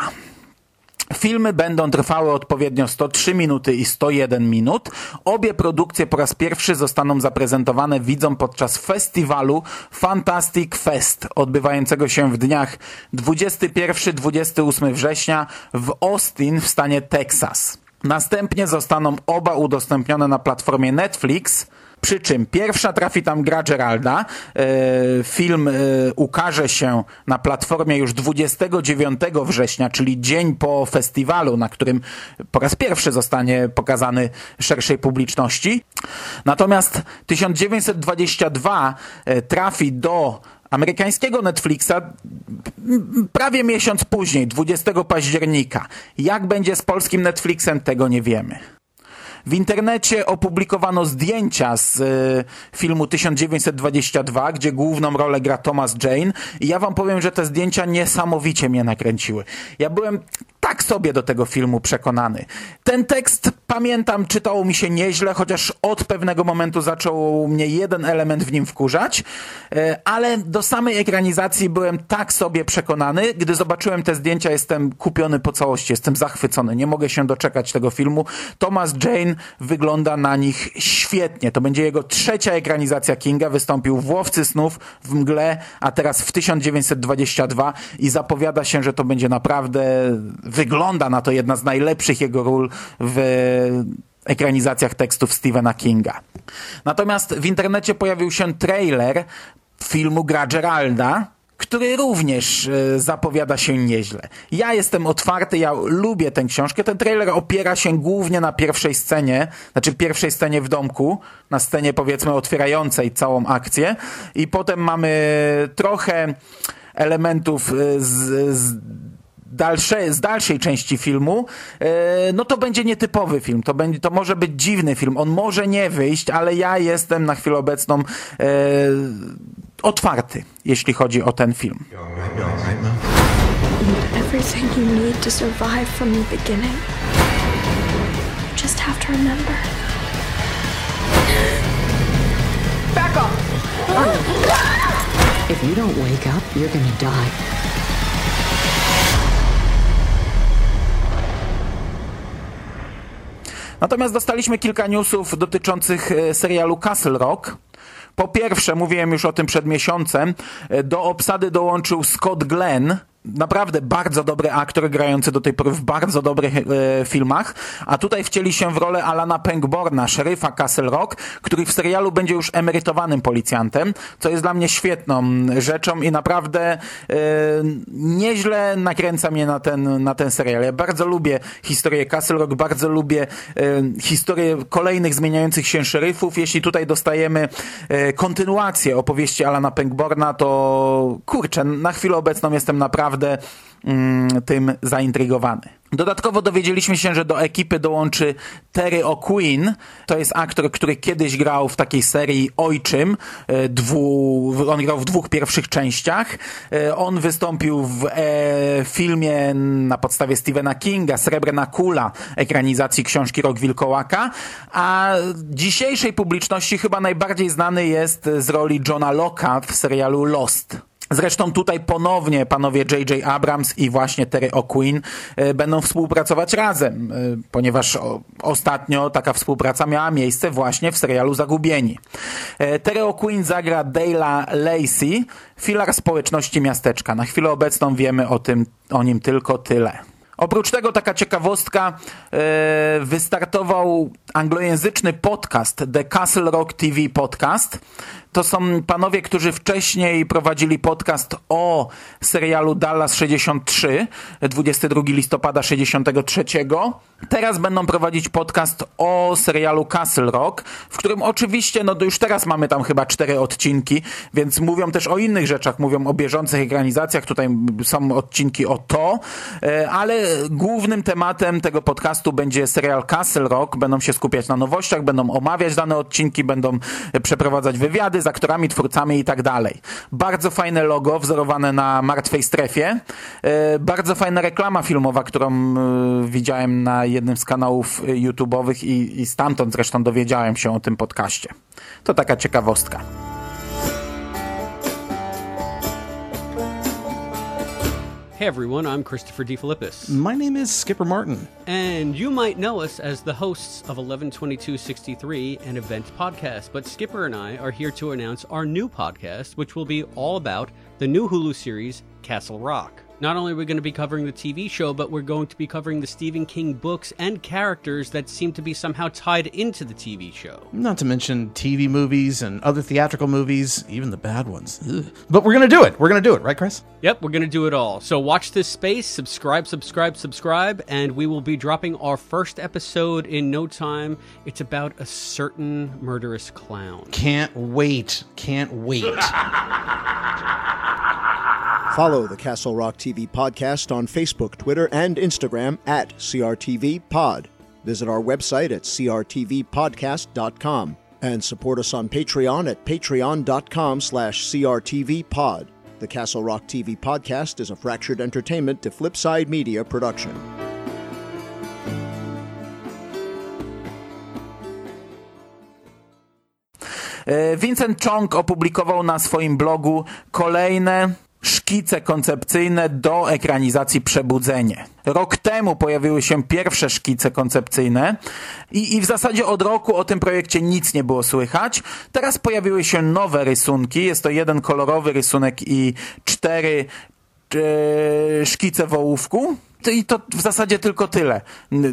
Filmy będą trwały odpowiednio 103 minuty i 101 minut. Obie produkcje po raz pierwszy zostaną zaprezentowane widzom podczas festiwalu Fantastic Fest, odbywającego się w dniach 21-28 września w Austin w stanie Texas. Następnie zostaną oba udostępnione na platformie Netflix, przy czym pierwsza trafi tam gra Geralda. E, film e, ukaże się na platformie już 29 września, czyli dzień po festiwalu, na którym po raz pierwszy zostanie pokazany szerszej publiczności. Natomiast 1922 e, trafi do amerykańskiego Netflixa prawie miesiąc później, 20 października. Jak będzie z polskim Netflixem, tego nie wiemy. W internecie opublikowano zdjęcia z y, filmu 1922, gdzie główną rolę gra Thomas Jane i ja wam powiem, że te zdjęcia niesamowicie mnie nakręciły. Ja byłem tak sobie do tego filmu przekonany. Ten tekst, pamiętam, czytało mi się nieźle, chociaż od pewnego momentu zaczął mnie jeden element w nim wkurzać, e, ale do samej ekranizacji byłem tak sobie przekonany. Gdy zobaczyłem te zdjęcia, jestem kupiony po całości, jestem zachwycony. Nie mogę się doczekać tego filmu. Thomas Jane wygląda na nich świetnie. To będzie jego trzecia ekranizacja Kinga. Wystąpił w Łowcy Snów, w Mgle, a teraz w 1922 i zapowiada się, że to będzie naprawdę wygląda na to jedna z najlepszych jego ról w ekranizacjach tekstów Stephena Kinga. Natomiast w internecie pojawił się trailer filmu Gra Geralda, który również e, zapowiada się nieźle. Ja jestem otwarty, ja lubię tę książkę. Ten trailer opiera się głównie na pierwszej scenie, znaczy pierwszej scenie w domku, na scenie powiedzmy otwierającej całą akcję i potem mamy trochę elementów e, z, z dalsze, z dalszej części filmu, e, no to będzie nietypowy film. To, będzie, to może być dziwny film. On może nie wyjść, ale ja jestem na chwilę obecną e, otwarty, jeśli chodzi o ten film. Everything you need to survive from the beginning. Just have to remember. Back off! If you don't wake up, you're gonna die. Natomiast dostaliśmy kilka newsów dotyczących e, serialu Castle Rock. Po pierwsze, mówiłem już o tym przed miesiącem, e, do obsady dołączył Scott Glenn, naprawdę bardzo dobry aktor grający do tej pory w bardzo dobrych e, filmach, a tutaj wcieli się w rolę Alana Pangborna, szeryfa Castle Rock, który w serialu będzie już emerytowanym policjantem, co jest dla mnie świetną rzeczą i naprawdę e, nieźle nakręca mnie na ten, na ten serial. Ja bardzo lubię historię Castle Rock, bardzo lubię e, historię kolejnych zmieniających się szeryfów. Jeśli tutaj dostajemy e, kontynuację opowieści Alana Pangborna, to kurczę, na chwilę obecną jestem naprawdę naprawdę mm, tym zaintrygowany. Dodatkowo dowiedzieliśmy się, że do ekipy dołączy Terry O'Quinn. To jest aktor, który kiedyś grał w takiej serii Ojczym. E, dwu, on grał w dwóch pierwszych częściach. E, on wystąpił w e, filmie na podstawie Stephena Kinga, Srebrna Kula, ekranizacji książki Rok Wilkołaka. A dzisiejszej publiczności chyba najbardziej znany jest z roli Johna Locka w serialu Lost. Zresztą tutaj ponownie panowie J.J. Abrams i właśnie Terry O'Quinn e, będą współpracować razem, e, ponieważ ostatnio taka współpraca miała miejsce właśnie w serialu Zagubieni. E, Terry O'Quinn zagra Dale'a Lacey, filar społeczności miasteczka. Na chwilę obecną wiemy o tym, o nim tylko tyle. Oprócz tego taka ciekawostka, wystartował anglojęzyczny podcast The Castle Rock TV Podcast. To są panowie, którzy wcześniej prowadzili podcast o serialu Dallas 63, 22 listopada 63. Teraz będą prowadzić podcast o serialu Castle Rock, w którym oczywiście, no już teraz mamy tam chyba cztery odcinki, więc mówią też o innych rzeczach, mówią o bieżących ekranizacjach, tutaj są odcinki o to, e, ale głównym tematem tego podcastu będzie serial Castle Rock, będą się skupiać na nowościach, będą omawiać dane odcinki, będą przeprowadzać wywiady z aktorami, twórcami i tak dalej. Bardzo fajne logo wzorowane na Martwej Strefie. E, bardzo fajna reklama filmowa, którą e, widziałem na jednym z kanałów YouTube'owych i, i stamtąd zresztą dowiedziałem się o tym podcaście. To taka ciekawostka. Hey everyone, I'm Christopher DeFilippis. My name is Skipper Martin. And you might know us as the hosts of 112263, an event podcast. But Skipper and I are here to announce our new podcast, which will be all about the new Hulu series, Castle Rock. Not only are we going to be covering the TV show, but we're going to be covering the Stephen King books and characters that seem to be somehow tied into the TV show. Not to mention TV movies and other theatrical movies, even the bad ones. Ugh. But we're going to do it. We're going to do it, right, Chris? Yep, we're going to do it all. So watch this space, subscribe, subscribe, subscribe, and we will be dropping our first episode in no time. It's about a certain murderous clown. Can't wait. Can't wait. Follow the Castle Rock TV podcast on Facebook, Twitter, and Instagram at CRTV Pod. Visit our website at crtvpodcast.com and support us on Patreon at patreon.com slash crtvpod. The Castle Rock TV podcast is a Fractured Entertainment to Flipside Media production. Vincent Chong opublikował na swoim blogu kolejne szkice koncepcyjne do ekranizacji Przebudzenie. Rok temu pojawiły się pierwsze szkice koncepcyjne i, i w zasadzie od roku o tym projekcie nic nie było słychać. Teraz pojawiły się nowe rysunki. Jest to jeden kolorowy rysunek i cztery e, szkice w ołówku i to w zasadzie tylko tyle.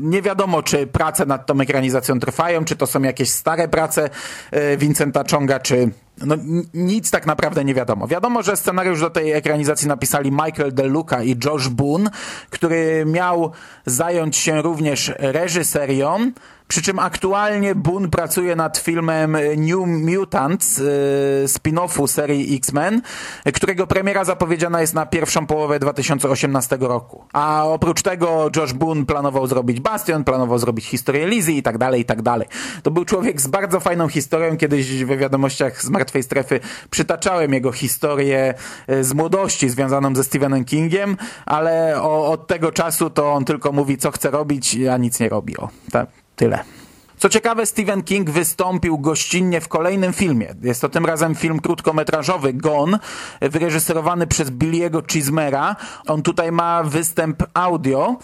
Nie wiadomo, czy prace nad tą ekranizacją trwają, czy to są jakieś stare prace e, Vincenta Chonga, czy no, nic tak naprawdę nie wiadomo. Wiadomo, że scenariusz do tej ekranizacji napisali Michael DeLuca i Josh Boone, który miał zająć się również reżyserią, przy czym aktualnie Boone pracuje nad filmem New Mutants, yy, spin-offu serii X-Men, którego premiera zapowiedziana jest na pierwszą połowę 2018 roku. A oprócz tego Josh Boone planował zrobić Bastion, planował zrobić historię Lizzie i tak dalej, i tak dalej. To był człowiek z bardzo fajną historią. Kiedyś we wiadomościach z Martwej Strefy przytaczałem jego historię z młodości związaną ze Stephenem Kingiem, ale o, od tego czasu to on tylko mówi, co chce robić, a nic nie robi. O, tak. Tyle. Co ciekawe, Stephen King wystąpił gościnnie w kolejnym filmie. Jest to tym razem film krótkometrażowy Gone, wyreżyserowany przez Billy'ego Chismera. On tutaj ma występ audio.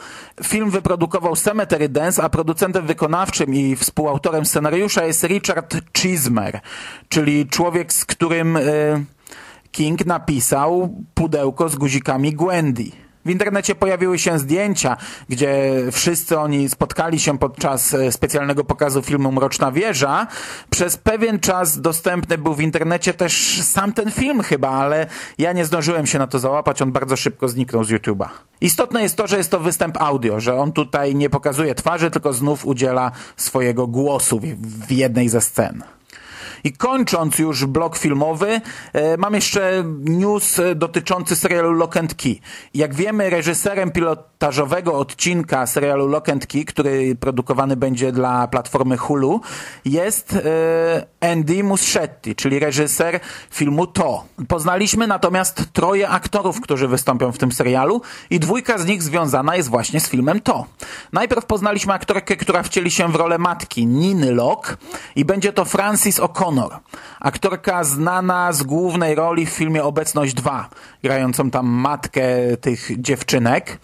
Film wyprodukował Cemetery Dance, a producentem wykonawczym i współautorem scenariusza jest Richard Chismer, czyli człowiek, z którym y, King napisał pudełko z guzikami Gwendy. W internecie pojawiły się zdjęcia, gdzie wszyscy oni spotkali się podczas e, specjalnego pokazu filmu Mroczna Wieża. Przez pewien czas dostępny był w internecie też sam ten film chyba, ale ja nie zdążyłem się na to załapać, on bardzo szybko zniknął z YouTube'a. Istotne jest to, że jest to występ audio, że on tutaj nie pokazuje twarzy, tylko znów udziela swojego głosu w jednej ze scen. I kończąc już blok filmowy, e, mam jeszcze news dotyczący serialu Lock and Key. Jak wiemy, reżyserem pilotażowego odcinka serialu Lock and Key, który produkowany będzie dla platformy Hulu, jest e, Andy Muschietti, czyli reżyser filmu To. Poznaliśmy natomiast troje aktorów, którzy wystąpią w tym serialu i dwójka z nich związana jest właśnie z filmem To. Najpierw poznaliśmy aktorkę, która wcieli się w rolę matki, Niny Locke i będzie to Francis O'Connor Connor. Aktorka znana z głównej roli w filmie Obecność 2, grającą tam matkę tych dziewczynek.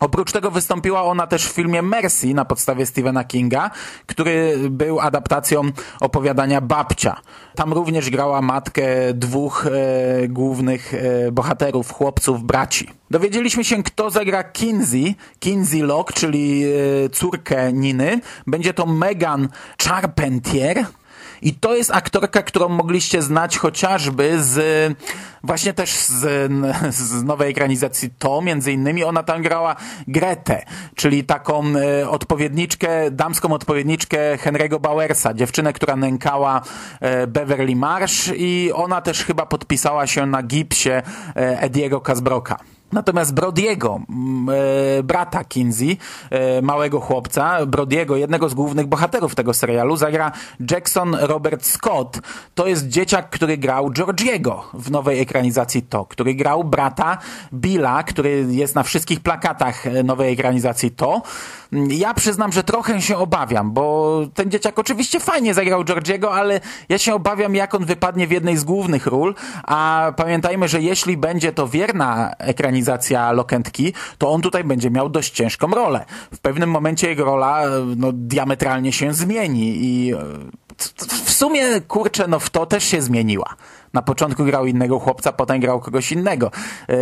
Oprócz tego wystąpiła ona też w filmie Mercy na podstawie Stephena Kinga, który był adaptacją opowiadania Babcia. Tam również grała matkę dwóch e, głównych e, bohaterów, chłopców, braci. Dowiedzieliśmy się, kto zagra Kinsey, Kinsey Locke, czyli e, córkę Niny. Będzie to Megan Charpentier, i to jest aktorka, którą mogliście znać chociażby z właśnie też z, z nowej ekranizacji To, między innymi ona tam grała Gretę, czyli taką e, odpowiedniczkę, damską odpowiedniczkę Henry'ego Bowersa, dziewczynę, która nękała e, Beverly Marsh i ona też chyba podpisała się na gipsie e, Ediego Casbroka. Natomiast Brodiego, m, e, brata Kinsey, e, małego chłopca, Brodiego, jednego z głównych bohaterów tego serialu, zagra Jackson Robert Scott. To jest dzieciak, który grał Georgiego w nowej ekranizacji To, który grał brata Billa, który jest na wszystkich plakatach e, nowej ekranizacji To. Ja przyznam, że trochę się obawiam, bo ten dzieciak oczywiście fajnie zagrał Georgiego, ale ja się obawiam, jak on wypadnie w jednej z głównych ról, a pamiętajmy, że jeśli będzie to wierna ekranizacja Lokentki, to on tutaj będzie miał dość ciężką rolę. W pewnym momencie jego rola no, diametralnie się zmieni i e, w sumie, kurczę, no w to też się zmieniła. Na początku grał innego chłopca, potem grał kogoś innego. Yy,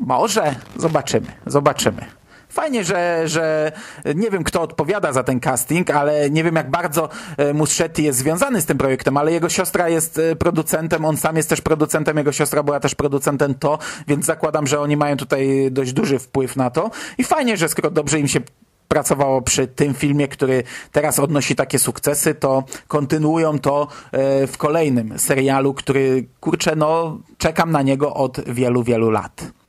może, zobaczymy, zobaczymy. Fajnie, że, że nie wiem, kto odpowiada za ten casting, ale nie wiem, jak bardzo e, Muschetti jest związany z tym projektem, ale jego siostra jest e, producentem, on sam jest też producentem, jego siostra była też producentem to, więc zakładam, że oni mają tutaj dość duży wpływ na to. I fajnie, że skoro dobrze im się pracowało przy tym filmie, który teraz odnosi takie sukcesy, to kontynuują to e, w kolejnym serialu, który, kurczę, no, czekam na niego od wielu, wielu lat.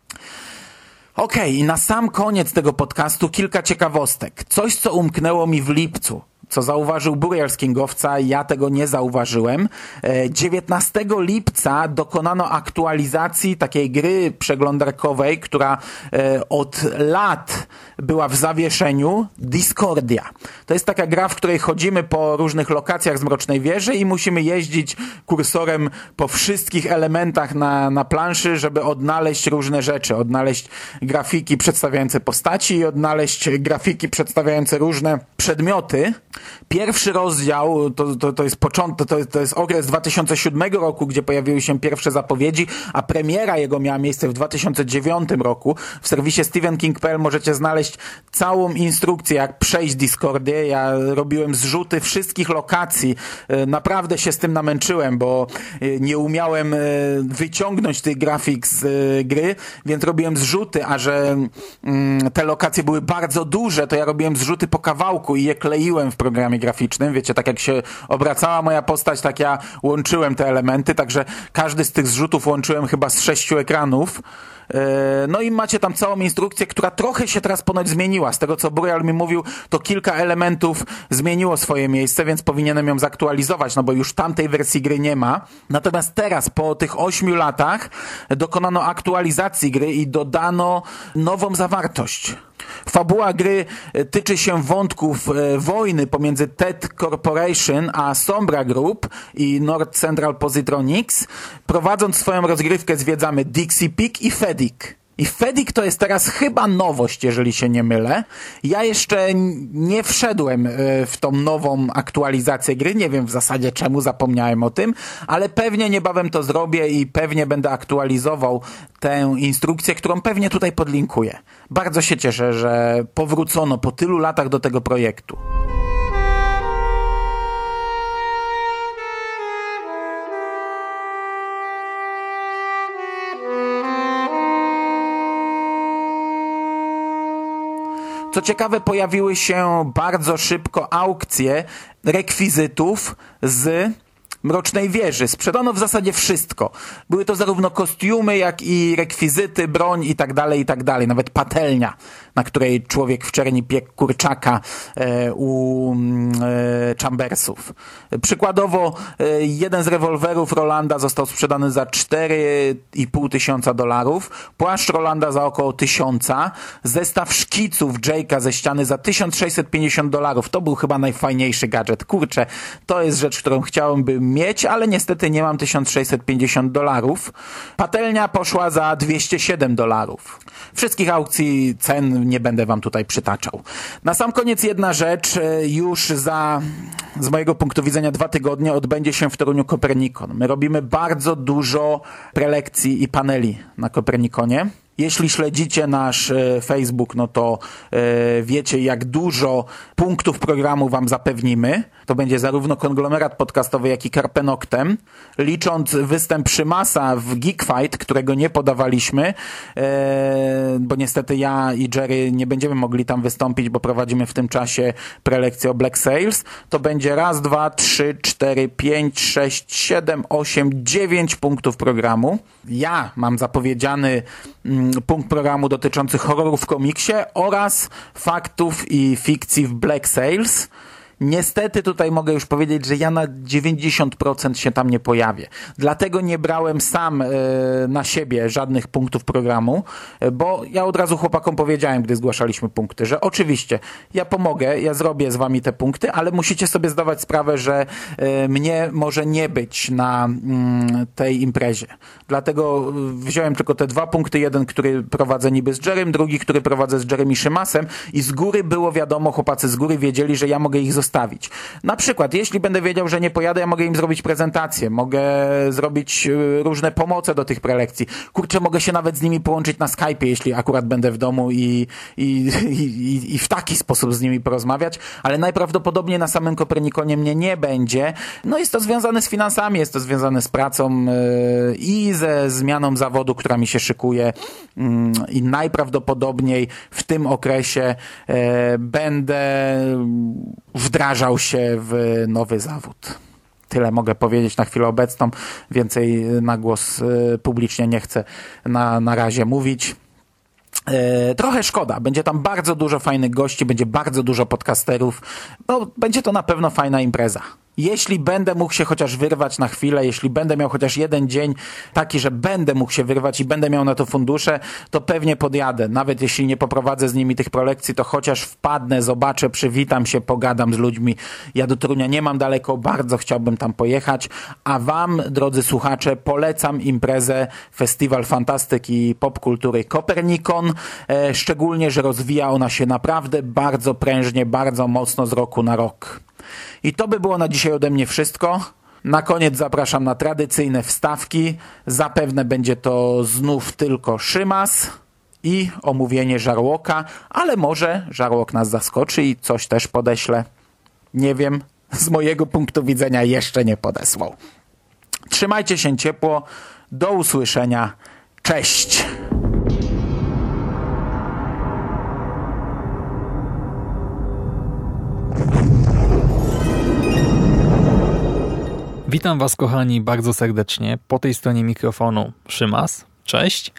Okej, okay, i na sam koniec tego podcastu kilka ciekawostek. Coś, co umknęło mi w lipcu co zauważył Burial z Kingowca, ja tego nie zauważyłem. 19 e, lipca dokonano aktualizacji takiej gry przeglądarkowej, która e, od lat była w zawieszeniu, Discordia. To jest taka gra, w której chodzimy po różnych lokacjach z Mrocznej Wieży i musimy jeździć kursorem po wszystkich elementach na, na planszy, żeby odnaleźć różne rzeczy, odnaleźć grafiki przedstawiające postaci i odnaleźć grafiki przedstawiające różne przedmioty. Pierwszy rozdział to, to, to jest początek, to, to jest okres 2007 roku, gdzie pojawiły się pierwsze zapowiedzi, a premiera jego miała miejsce w 2009 roku. W serwisie StephenKing.pl możecie znaleźć całą instrukcję, jak przejść Discordię. Ja robiłem zrzuty wszystkich lokacji. E, naprawdę się z tym namęczyłem, bo e, nie umiałem e, wyciągnąć tych grafik z gry, więc robiłem zrzuty, a że mm, te lokacje były bardzo duże, to ja robiłem zrzuty po kawałku i je kleiłem w programie graficznym. Wiecie, tak jak się obracała moja postać, tak ja łączyłem te elementy, także każdy z tych zrzutów łączyłem chyba z sześciu ekranów. No i macie tam całą instrukcję, która trochę się teraz ponoć zmieniła. Z tego, co Burial mi mówił, to kilka elementów zmieniło swoje miejsce, więc powinienem ją zaktualizować, no bo już tamtej wersji gry nie ma. Natomiast teraz, po tych ośmiu latach, dokonano aktualizacji gry i dodano nową zawartość. Fabuła gry e, tyczy się wątków e, wojny pomiędzy TED Corporation a Sombra Group i North Central Positronics. Prowadząc swoją rozgrywkę zwiedzamy Dixie Peak i Fedik. I Fedik to jest teraz chyba nowość, jeżeli się nie mylę. Ja jeszcze nie wszedłem e, w tą nową aktualizację gry. Nie wiem w zasadzie czemu zapomniałem o tym, ale pewnie niebawem to zrobię i pewnie będę aktualizował tę instrukcję, którą pewnie tutaj podlinkuję. Bardzo się cieszę, że powrócono po tylu latach do tego projektu. Co ciekawe, pojawiły się bardzo szybko aukcje rekwizytów z Mrocznej Wieży. Sprzedano w zasadzie wszystko. Były to zarówno kostiumy, jak i rekwizyty, broń i tak dalej, i tak dalej. Nawet patelnia, na której człowiek w czerni piekł kurczaka e, u mm, e, Chambersów. Przykładowo e, jeden z rewolwerów Rolanda został sprzedany za 4,5 tysiąca dolarów, płaszcz Rolanda za około tysiąca, zestaw szkiców Jake'a ze ściany za 1650 dolarów. To był chyba najfajniejszy gadżet. Kurczę, to jest rzecz, którą chciałem by mieć, ale niestety nie mam 1650 dolarów. Patelnia poszła za 207 dolarów. Wszystkich aukcji cen nie będę wam tutaj przytaczał. Na sam koniec jedna rzecz. Już za, z mojego punktu widzenia, dwa tygodnie odbędzie się w Toruniu Kopernikon. My robimy bardzo dużo prelekcji i paneli na Kopernikonie. Jeśli śledzicie nasz e, Facebook, no to e, wiecie, jak dużo punktów programu Wam zapewnimy. To będzie zarówno konglomerat podcastowy, jak i Karpenoktem. Licząc występ Przymasa w Geek Fight, którego nie podawaliśmy, e, bo niestety ja i Jerry nie będziemy mogli tam wystąpić, bo prowadzimy w tym czasie prelekcję o Black Sales, to będzie raz, dwa, trzy, cztery, pięć, sześć, siedem, osiem, dziewięć punktów programu. Ja mam zapowiedziany mm, punkt programu dotyczący horrorów w komiksie oraz faktów i fikcji w Black Sales. Niestety tutaj mogę już powiedzieć, że ja na 90% się tam nie pojawię. Dlatego nie brałem sam e, na siebie żadnych punktów programu, e, bo ja od razu chłopakom powiedziałem, gdy zgłaszaliśmy punkty, że oczywiście ja pomogę, ja zrobię z wami te punkty, ale musicie sobie zdawać sprawę, że e, mnie może nie być na mm, tej imprezie. Dlatego wziąłem tylko te dwa punkty, jeden, który prowadzę niby z Jerem, drugi, który prowadzę z Jeremy Szymasem i z góry było wiadomo, chłopacy z góry wiedzieli, że ja mogę ich zostawić zostawić. Na przykład, jeśli będę wiedział, że nie pojadę, ja mogę im zrobić prezentację, mogę zrobić y, różne pomoce do tych prelekcji. Kurczę, mogę się nawet z nimi połączyć na Skype, jeśli akurat będę w domu i, i, i, i w taki sposób z nimi porozmawiać, ale najprawdopodobniej na samym Kopernikonie mnie nie będzie. No jest to związane z finansami, jest to związane z pracą yy, i ze zmianą zawodu, która mi się szykuje yy, i najprawdopodobniej w tym okresie yy, będę wdrażał się w nowy zawód. Tyle mogę powiedzieć na chwilę obecną. Więcej na głos y, publicznie nie chcę na, na razie mówić. E, trochę szkoda. Będzie tam bardzo dużo fajnych gości, będzie bardzo dużo podcasterów. No, będzie to na pewno fajna impreza. Jeśli będę mógł się chociaż wyrwać na chwilę, jeśli będę miał chociaż jeden dzień taki, że będę mógł się wyrwać i będę miał na to fundusze, to pewnie podjadę. Nawet jeśli nie poprowadzę z nimi tych prolekcji, to chociaż wpadnę, zobaczę, przywitam się, pogadam z ludźmi. Ja do Torunia nie mam daleko, bardzo chciałbym tam pojechać. A wam, drodzy słuchacze, polecam imprezę Festiwal Fantastyki i Popkultury Kopernikon. E, szczególnie, że rozwija ona się naprawdę bardzo prężnie, bardzo mocno z roku na rok. I to by było na dzisiaj ode mnie wszystko. Na koniec zapraszam na tradycyjne wstawki. Zapewne będzie to znów tylko Szymas i omówienie żarłoka, ale może żarłok nas zaskoczy i coś też podeślę. Nie wiem, z mojego punktu widzenia jeszcze nie podesłał. Trzymajcie się ciepło. Do usłyszenia. Cześć! Witam Was, kochani, bardzo serdecznie. Po tej stronie mikrofonu Szymas. Cześć.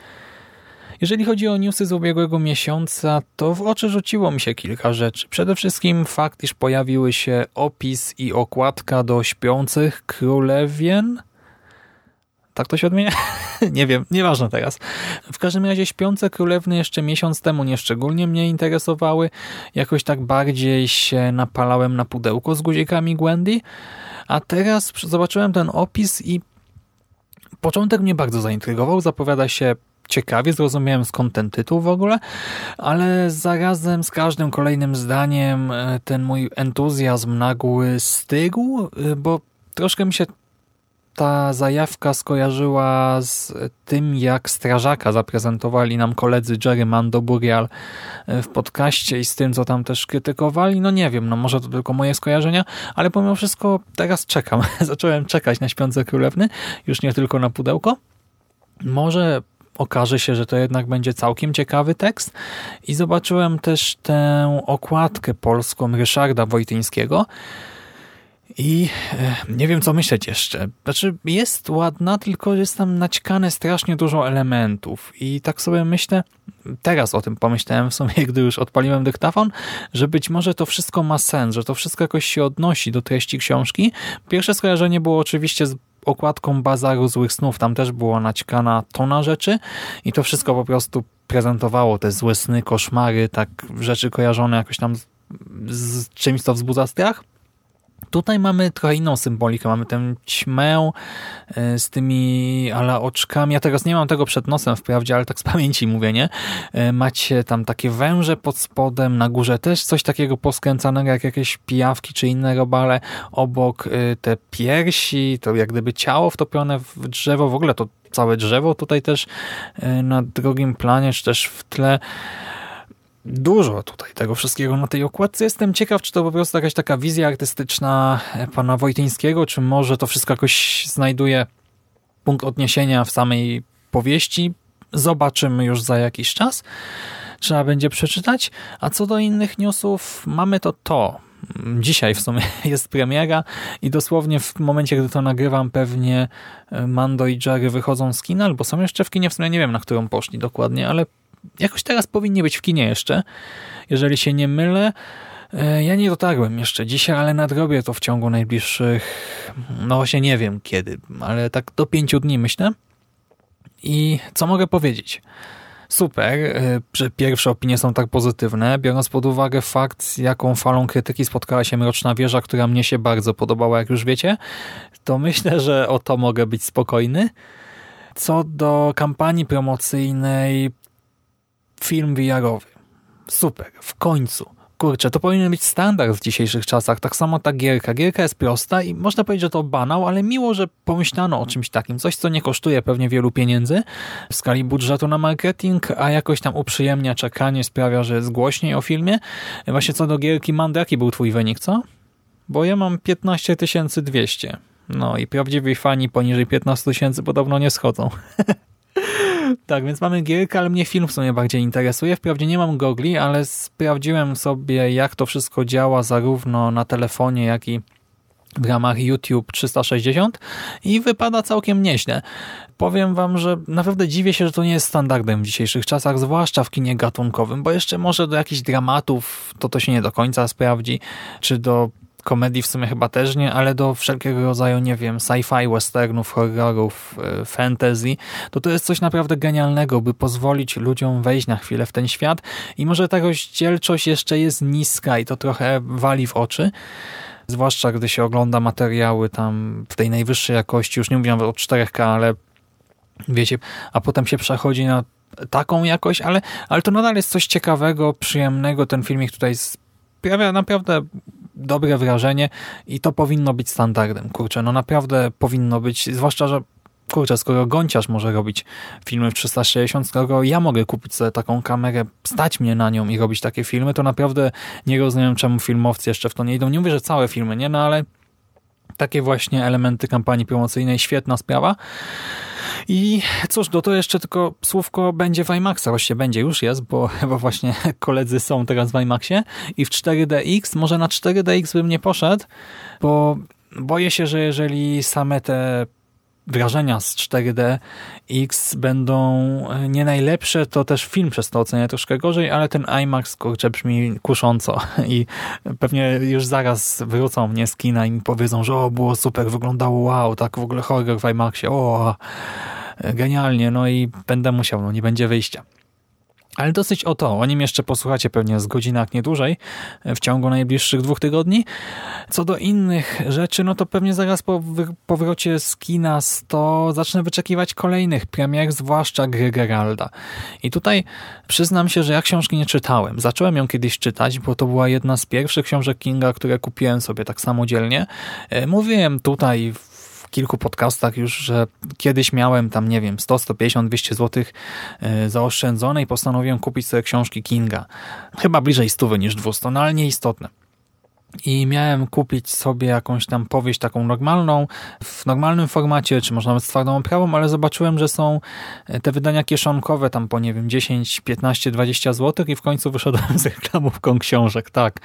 Jeżeli chodzi o newsy z ubiegłego miesiąca, to w oczy rzuciło mi się kilka rzeczy. Przede wszystkim fakt, iż pojawiły się opis i okładka do śpiących królewien. Tak to się odmienia? nie wiem, nieważne teraz. W każdym razie śpiące królewny jeszcze miesiąc temu nie szczególnie mnie interesowały. Jakoś tak bardziej się napalałem na pudełko z guzikami Gwendy. A teraz zobaczyłem ten opis i początek mnie bardzo zaintrygował. Zapowiada się ciekawie, zrozumiałem skąd ten tytuł w ogóle, ale zarazem z każdym kolejnym zdaniem e, ten mój entuzjazm nagły stygł, e, bo troszkę mi się ta zajawka skojarzyła z tym, jak Strażaka zaprezentowali nam koledzy Jerry Mando Burial e, w podcaście i z tym, co tam też krytykowali. No nie wiem, no może to tylko moje skojarzenia, ale pomimo wszystko teraz czekam. Zacząłem czekać na Śpiące Królewny, już nie tylko na pudełko. Może okaże się, że to jednak będzie całkiem ciekawy tekst i zobaczyłem też tę okładkę polską Ryszarda Wojtyńskiego, i e, nie wiem, co myśleć jeszcze. Znaczy, jest ładna, tylko jest tam naćkane strasznie dużo elementów. I tak sobie myślę, teraz o tym pomyślałem w sumie, gdy już odpaliłem dyktafon, że być może to wszystko ma sens, że to wszystko jakoś się odnosi do treści książki. Pierwsze skojarzenie było oczywiście z okładką Bazaru Złych Snów. Tam też było naćkana tona rzeczy i to wszystko po prostu prezentowało te złe sny, koszmary, tak rzeczy kojarzone jakoś tam z, z czymś, co wzbudza strach. Tutaj mamy trochę inną symbolikę. Mamy tę ćmę e, z tymi ala oczkami. Ja teraz nie mam tego przed nosem wprawdzie, ale tak z pamięci mówię, nie? E, macie tam takie węże pod spodem, na górze też coś takiego poskręcanego jak jakieś pijawki czy inne robale. Obok e, te piersi, to jak gdyby ciało wtopione w drzewo. W ogóle to całe drzewo tutaj też na drugim planie, czy też w tle dużo tutaj tego wszystkiego na tej okładce. Jestem ciekaw, czy to po prostu jakaś taka wizja artystyczna pana Wojtyńskiego, czy może to wszystko jakoś znajduje punkt odniesienia w samej powieści. Zobaczymy już za jakiś czas. Trzeba będzie przeczytać. A co do innych newsów, mamy to to. Dzisiaj w sumie jest premiera i dosłownie w momencie, gdy to nagrywam, pewnie Mando i Jerry wychodzą z kina, albo są jeszcze w kinie, w sumie nie wiem, na którą poszli dokładnie, ale jakoś teraz powinni być w kinie jeszcze, jeżeli się nie mylę. E, ja nie dotarłem jeszcze dzisiaj, ale nadrobię to w ciągu najbliższych, no właśnie nie wiem kiedy, ale tak do pięciu dni myślę. I co mogę powiedzieć? Super, że pierwsze opinie są tak pozytywne, biorąc pod uwagę fakt, jaką falą krytyki spotkała się Mroczna Wieża, która mnie się bardzo podobała, jak już wiecie, to myślę, że o to mogę być spokojny. Co do kampanii promocyjnej, film VR-owy. Super, w końcu kurczę, to powinien być standard w dzisiejszych czasach. Tak samo ta gierka. Gierka jest prosta i można powiedzieć, że to banał, ale miło, że pomyślano o czymś takim. Coś, co nie kosztuje pewnie wielu pieniędzy w skali budżetu na marketing, a jakoś tam uprzyjemnia czekanie, sprawia, że jest głośniej o filmie. Właśnie co do gierki Mando, jaki był twój wynik, co? Bo ja mam 15 200. No i prawdziwi fani poniżej 15 tysięcy podobno nie schodzą. Tak, więc mamy gierkę, ale mnie film w sumie bardziej interesuje. Wprawdzie nie mam gogli, ale sprawdziłem sobie, jak to wszystko działa zarówno na telefonie, jak i w ramach YouTube 360 i wypada całkiem nieźle. Powiem wam, że naprawdę dziwię się, że to nie jest standardem w dzisiejszych czasach, zwłaszcza w kinie gatunkowym, bo jeszcze może do jakichś dramatów to to się nie do końca sprawdzi, czy do komedii w sumie chyba też nie, ale do wszelkiego rodzaju, nie wiem, sci-fi, westernów, horrorów, e, fantasy, to to jest coś naprawdę genialnego, by pozwolić ludziom wejść na chwilę w ten świat i może ta rozdzielczość jeszcze jest niska i to trochę wali w oczy, zwłaszcza gdy się ogląda materiały tam w tej najwyższej jakości, już nie mówię o 4K, ale wiecie, a potem się przechodzi na taką jakość, ale, ale to nadal jest coś ciekawego, przyjemnego. Ten filmik tutaj sprawia naprawdę dobre wrażenie i to powinno być standardem. Kurczę, no naprawdę powinno być, zwłaszcza, że kurczę, skoro Gonciarz może robić filmy w 360, skoro ja mogę kupić sobie taką kamerę, stać mnie na nią i robić takie filmy, to naprawdę nie rozumiem, czemu filmowcy jeszcze w to nie idą. Nie mówię, że całe filmy, nie? No ale takie właśnie elementy kampanii promocyjnej, świetna sprawa. I cóż, do to jeszcze tylko słówko będzie w IMAXa. Właściwie będzie, już jest, bo chyba właśnie koledzy są teraz w IMAXie i w 4DX. Może na 4DX bym nie poszedł, bo boję się, że jeżeli same te wrażenia z 4DX będą e, nie najlepsze, to też film przez to ocenia troszkę gorzej, ale ten IMAX kurczę brzmi kusząco i pewnie już zaraz wrócą mnie z kina i mi powiedzą, że o, było super, wyglądało wow, tak w ogóle horror w IMAXie, o, genialnie, no i będę musiał, no nie będzie wyjścia. Ale dosyć o to, o nim jeszcze posłuchacie pewnie z godziny, jak nie dłużej, w ciągu najbliższych dwóch tygodni. Co do innych rzeczy, no to pewnie zaraz po powrocie z kina 100 zacznę wyczekiwać kolejnych premier, zwłaszcza gry Geralda. I tutaj przyznam się, że ja książki nie czytałem. Zacząłem ją kiedyś czytać, bo to była jedna z pierwszych książek Kinga, które kupiłem sobie tak samodzielnie. E, mówiłem tutaj w kilku podcastach już, że kiedyś miałem tam, nie wiem, 100, 150, 200 zł zaoszczędzone i postanowiłem kupić sobie książki Kinga. Chyba bliżej 100 niż 200, no ale nieistotne i miałem kupić sobie jakąś tam powieść taką normalną, w normalnym formacie, czy może nawet z twardą oprawą, ale zobaczyłem, że są e, te wydania kieszonkowe tam po, nie wiem, 10, 15, 20 zł i w końcu wyszedłem z reklamówką książek. Tak,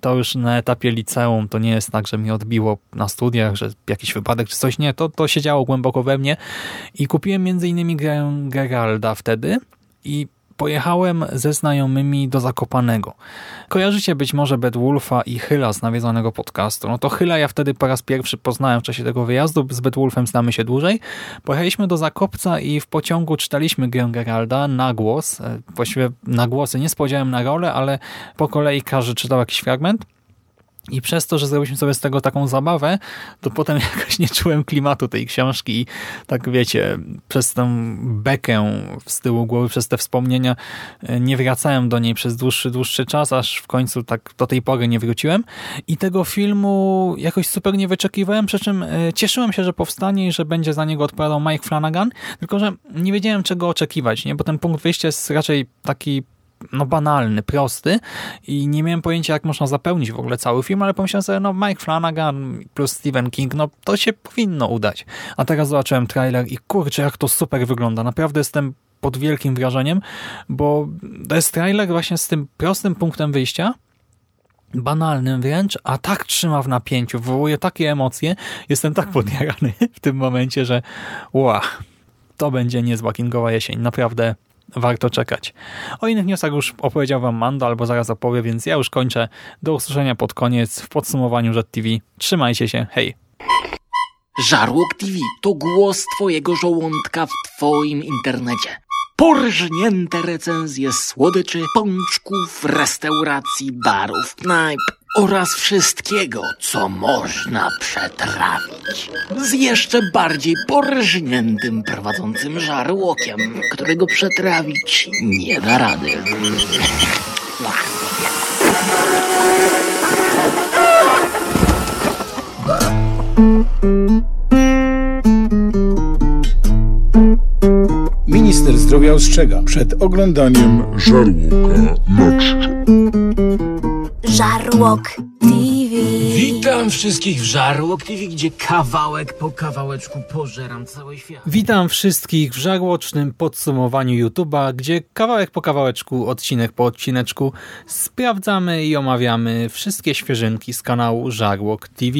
to już na etapie liceum, to nie jest tak, że mi odbiło na studiach, że jakiś wypadek czy coś, nie, to, to się działo głęboko we mnie i kupiłem między innymi grę Geralda wtedy i pojechałem ze znajomymi do Zakopanego. Kojarzycie być może Bedwulfa i Hyla z nawiedzonego podcastu. No to Hyla ja wtedy po raz pierwszy poznałem w czasie tego wyjazdu, z Bedwulfem znamy się dłużej. Pojechaliśmy do Zakopca i w pociągu czytaliśmy grę Geralda na głos. E, właściwie na głosy, nie spodziewałem na rolę, ale po kolei każdy czytał jakiś fragment. I przez to, że zrobiliśmy sobie z tego taką zabawę, to potem jakoś nie czułem klimatu tej książki i tak wiecie, przez tę bekę z tyłu głowy, przez te wspomnienia e, nie wracałem do niej przez dłuższy, dłuższy czas, aż w końcu tak do tej pory nie wróciłem. I tego filmu jakoś super nie wyczekiwałem, przy czym e, cieszyłem się, że powstanie i że będzie za niego odpowiadał Mike Flanagan, tylko że nie wiedziałem czego oczekiwać, nie? bo ten punkt wyjścia jest raczej taki no banalny, prosty i nie miałem pojęcia, jak można zapełnić w ogóle cały film, ale pomyślałem sobie, no Mike Flanagan plus Stephen King, no to się powinno udać. A teraz zobaczyłem trailer i kurczę, jak to super wygląda. Naprawdę jestem pod wielkim wrażeniem, bo to jest trailer właśnie z tym prostym punktem wyjścia, banalnym wręcz, a tak trzyma w napięciu, wywołuje takie emocje. Jestem tak podjarany w tym momencie, że ła, to będzie niezła Kingowa jesień. Naprawdę warto czekać. O innych newsach już opowiedział wam Mando, albo zaraz opowie, więc ja już kończę. Do usłyszenia pod koniec w podsumowaniu Jet TV. Trzymajcie się, hej! Żarłok TV to głos twojego żołądka w twoim internecie. Porżnięte recenzje słodyczy, pączków, restauracji, barów, knajp oraz wszystkiego, co można przetrawić. Z jeszcze bardziej porżniętym prowadzącym żarłokiem, którego przetrawić nie da rady. Minister zdrowia ostrzega przed oglądaniem żarłoka na. Żarłok TV. Witam wszystkich w Żarłok TV, gdzie kawałek po kawałeczku pożeram cały świat. Witam wszystkich w żarłocznym podsumowaniu YouTube'a, gdzie kawałek po kawałeczku, odcinek po odcineczku sprawdzamy i omawiamy wszystkie świeżynki z kanału Żarłok TV.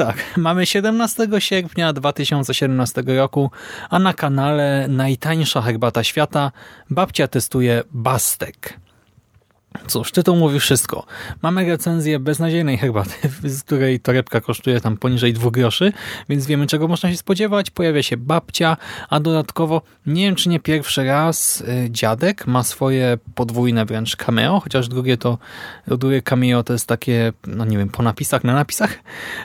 Tak, mamy 17 sierpnia 2017 roku, a na kanale najtańsza herbata świata babcia testuje Bastek. Cóż, tytuł mówi wszystko. Mamy recenzję beznadziejnej herbaty, z której torebka kosztuje tam poniżej 2 groszy, więc wiemy czego można się spodziewać. Pojawia się babcia, a dodatkowo nie wiem czy nie pierwszy raz y, dziadek ma swoje podwójne wręcz cameo, chociaż drugie to drugie cameo to jest takie, no nie wiem, po napisach, na napisach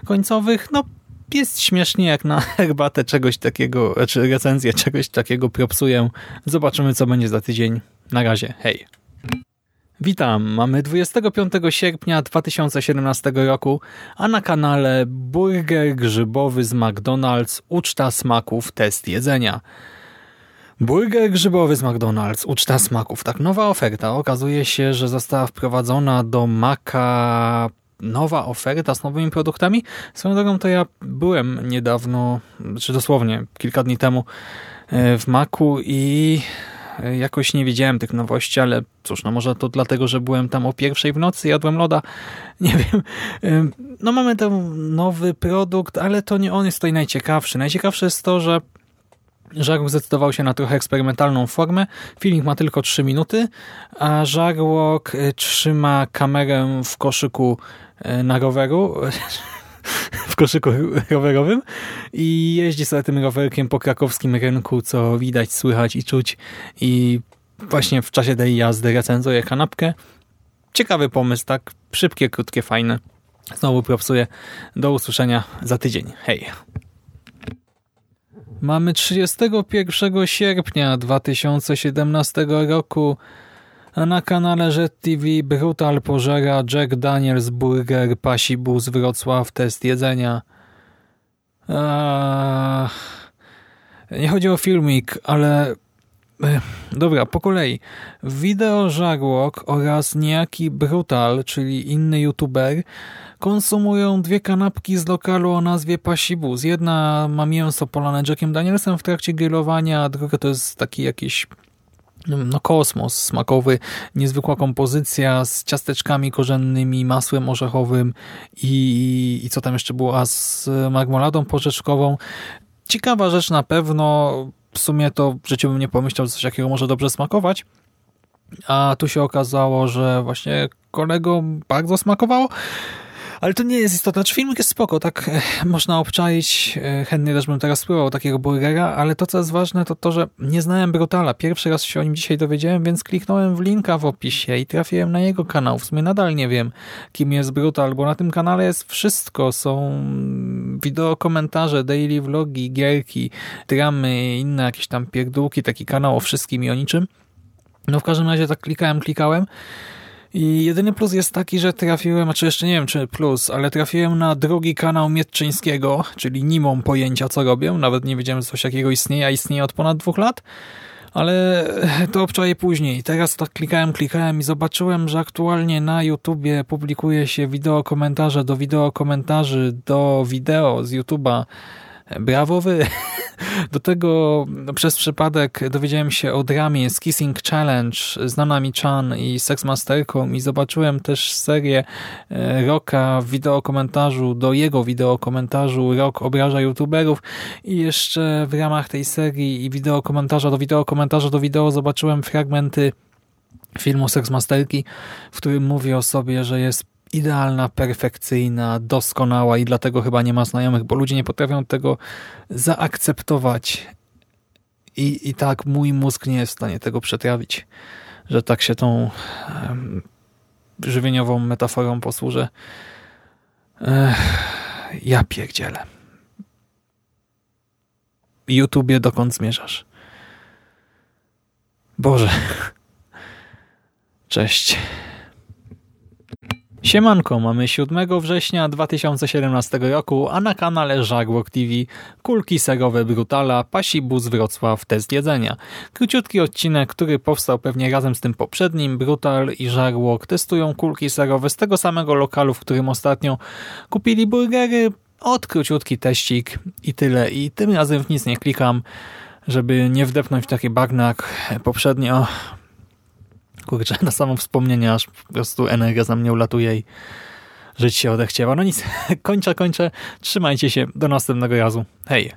końcowych, no jest śmiesznie jak na herbatę czegoś takiego, czy recenzję czegoś takiego propsuję. Zobaczymy co będzie za tydzień. Na razie, hej. Witam, mamy 25 sierpnia 2017 roku, a na kanale Burger Grzybowy z McDonald's Uczta Smaków Test Jedzenia. Burger grzybowy z McDonald's, uczta smaków. Tak, nowa oferta. Okazuje się, że została wprowadzona do Maka nowa oferta z nowymi produktami. Swoją drogą to ja byłem niedawno, czy dosłownie kilka dni temu e, w Maku i jakoś nie widziałem tych nowości, ale cóż, no może to dlatego, że byłem tam o pierwszej w nocy, jadłem loda, nie wiem. No mamy ten nowy produkt, ale to nie on jest tutaj najciekawszy. Najciekawsze jest to, że Żarłok zdecydował się na trochę eksperymentalną formę. Filmik ma tylko 3 minuty, a Żarłok y, trzyma kamerę w koszyku na roweru w koszyku rowerowym i jeździ sobie tym rowerkiem po krakowskim rynku, co widać, słychać i czuć i właśnie w czasie tej jazdy recenzuje kanapkę. Ciekawy pomysł, tak? Szybkie, krótkie, fajne. Znowu propsuję. Do usłyszenia za tydzień. Hej! Mamy 31 sierpnia 2017 roku, a na kanale Jet TV Brutal pożera Jack Daniels Burger Pasibus Wrocław test jedzenia. Eee, nie chodzi o filmik, ale Dobra, po kolei. Wideo Żarłok oraz niejaki Brutal, czyli inny youtuber, konsumują dwie kanapki z lokalu o nazwie Pasibus. Jedna ma mięso polane Jackiem Danielsem w trakcie grillowania, a druga to jest taki jakiś no kosmos smakowy, niezwykła kompozycja z ciasteczkami korzennymi, masłem orzechowym i, i co tam jeszcze było, a z marmoladą porzeczkową. Ciekawa rzecz na pewno, w sumie to w życiu bym nie pomyślał, coś takiego może dobrze smakować. A tu się okazało, że właśnie kolego bardzo smakowało. Ale to nie jest istotne. Czy znaczy, filmik jest spoko, tak e, można obczaić. E, chętnie też bym teraz spróbował takiego burgera, ale to, co jest ważne, to to, że nie znałem Brutala. Pierwszy raz się o nim dzisiaj dowiedziałem, więc kliknąłem w linka w opisie i trafiłem na jego kanał. W sumie nadal nie wiem, kim jest Brutal, bo na tym kanale jest wszystko. Są wideo komentarze, daily vlogi, gierki, dramy, inne jakieś tam pierdółki. Taki kanał o wszystkim i o niczym. No w każdym razie tak klikałem, klikałem i jedyny plus jest taki, że trafiłem, znaczy jeszcze nie wiem czy plus, ale trafiłem na drugi kanał Mietczyńskiego, czyli nie mam pojęcia co robię, nawet nie wiedziałem, że coś takiego istnieje, a istnieje od ponad dwóch lat, ale to obczaję później. Teraz tak klikałem, klikałem i zobaczyłem, że aktualnie na YouTubie publikuje się wideo komentarze do wideo komentarzy do wideo z YouTube'a. Brawo wy! Do tego no, przez przypadek dowiedziałem się o dramie z Kissing Challenge z Nanami Chan i Sexmasterką i zobaczyłem też serię e, Roka w wideokomentarzu do jego wideokomentarzu Rok obraża youtuberów. I jeszcze w ramach tej serii i wideokomentarza do wideokomentarza do wideo zobaczyłem fragmenty filmu Sexmasterki, w którym mówi o sobie, że jest idealna, perfekcyjna, doskonała i dlatego chyba nie ma znajomych, bo ludzie nie potrafią tego zaakceptować. I, i tak mój mózg nie jest w stanie tego przetrawić, że tak się tą żywieniową metaforą posłużę. Ech, ja pierdzielę. YouTubie, dokąd zmierzasz? Boże. Cześć. Siemanko, mamy 7 września 2017 roku, a na kanale Żarłok TV kulki serowe Brutala, Pasibus Wrocław, test jedzenia. Króciutki odcinek, który powstał pewnie razem z tym poprzednim. Brutal i Żarłok testują kulki serowe z tego samego lokalu, w którym ostatnio kupili burgery. Od króciutki teścik i tyle. I tym razem w nic nie klikam, żeby nie wdepnąć w taki bagnak poprzednio kurczę, na samo wspomnienie aż po prostu energia za mnie ulatuje i żyć się odechciewa. No nic, kończę, kończę. Trzymajcie się. Do następnego razu. Hej!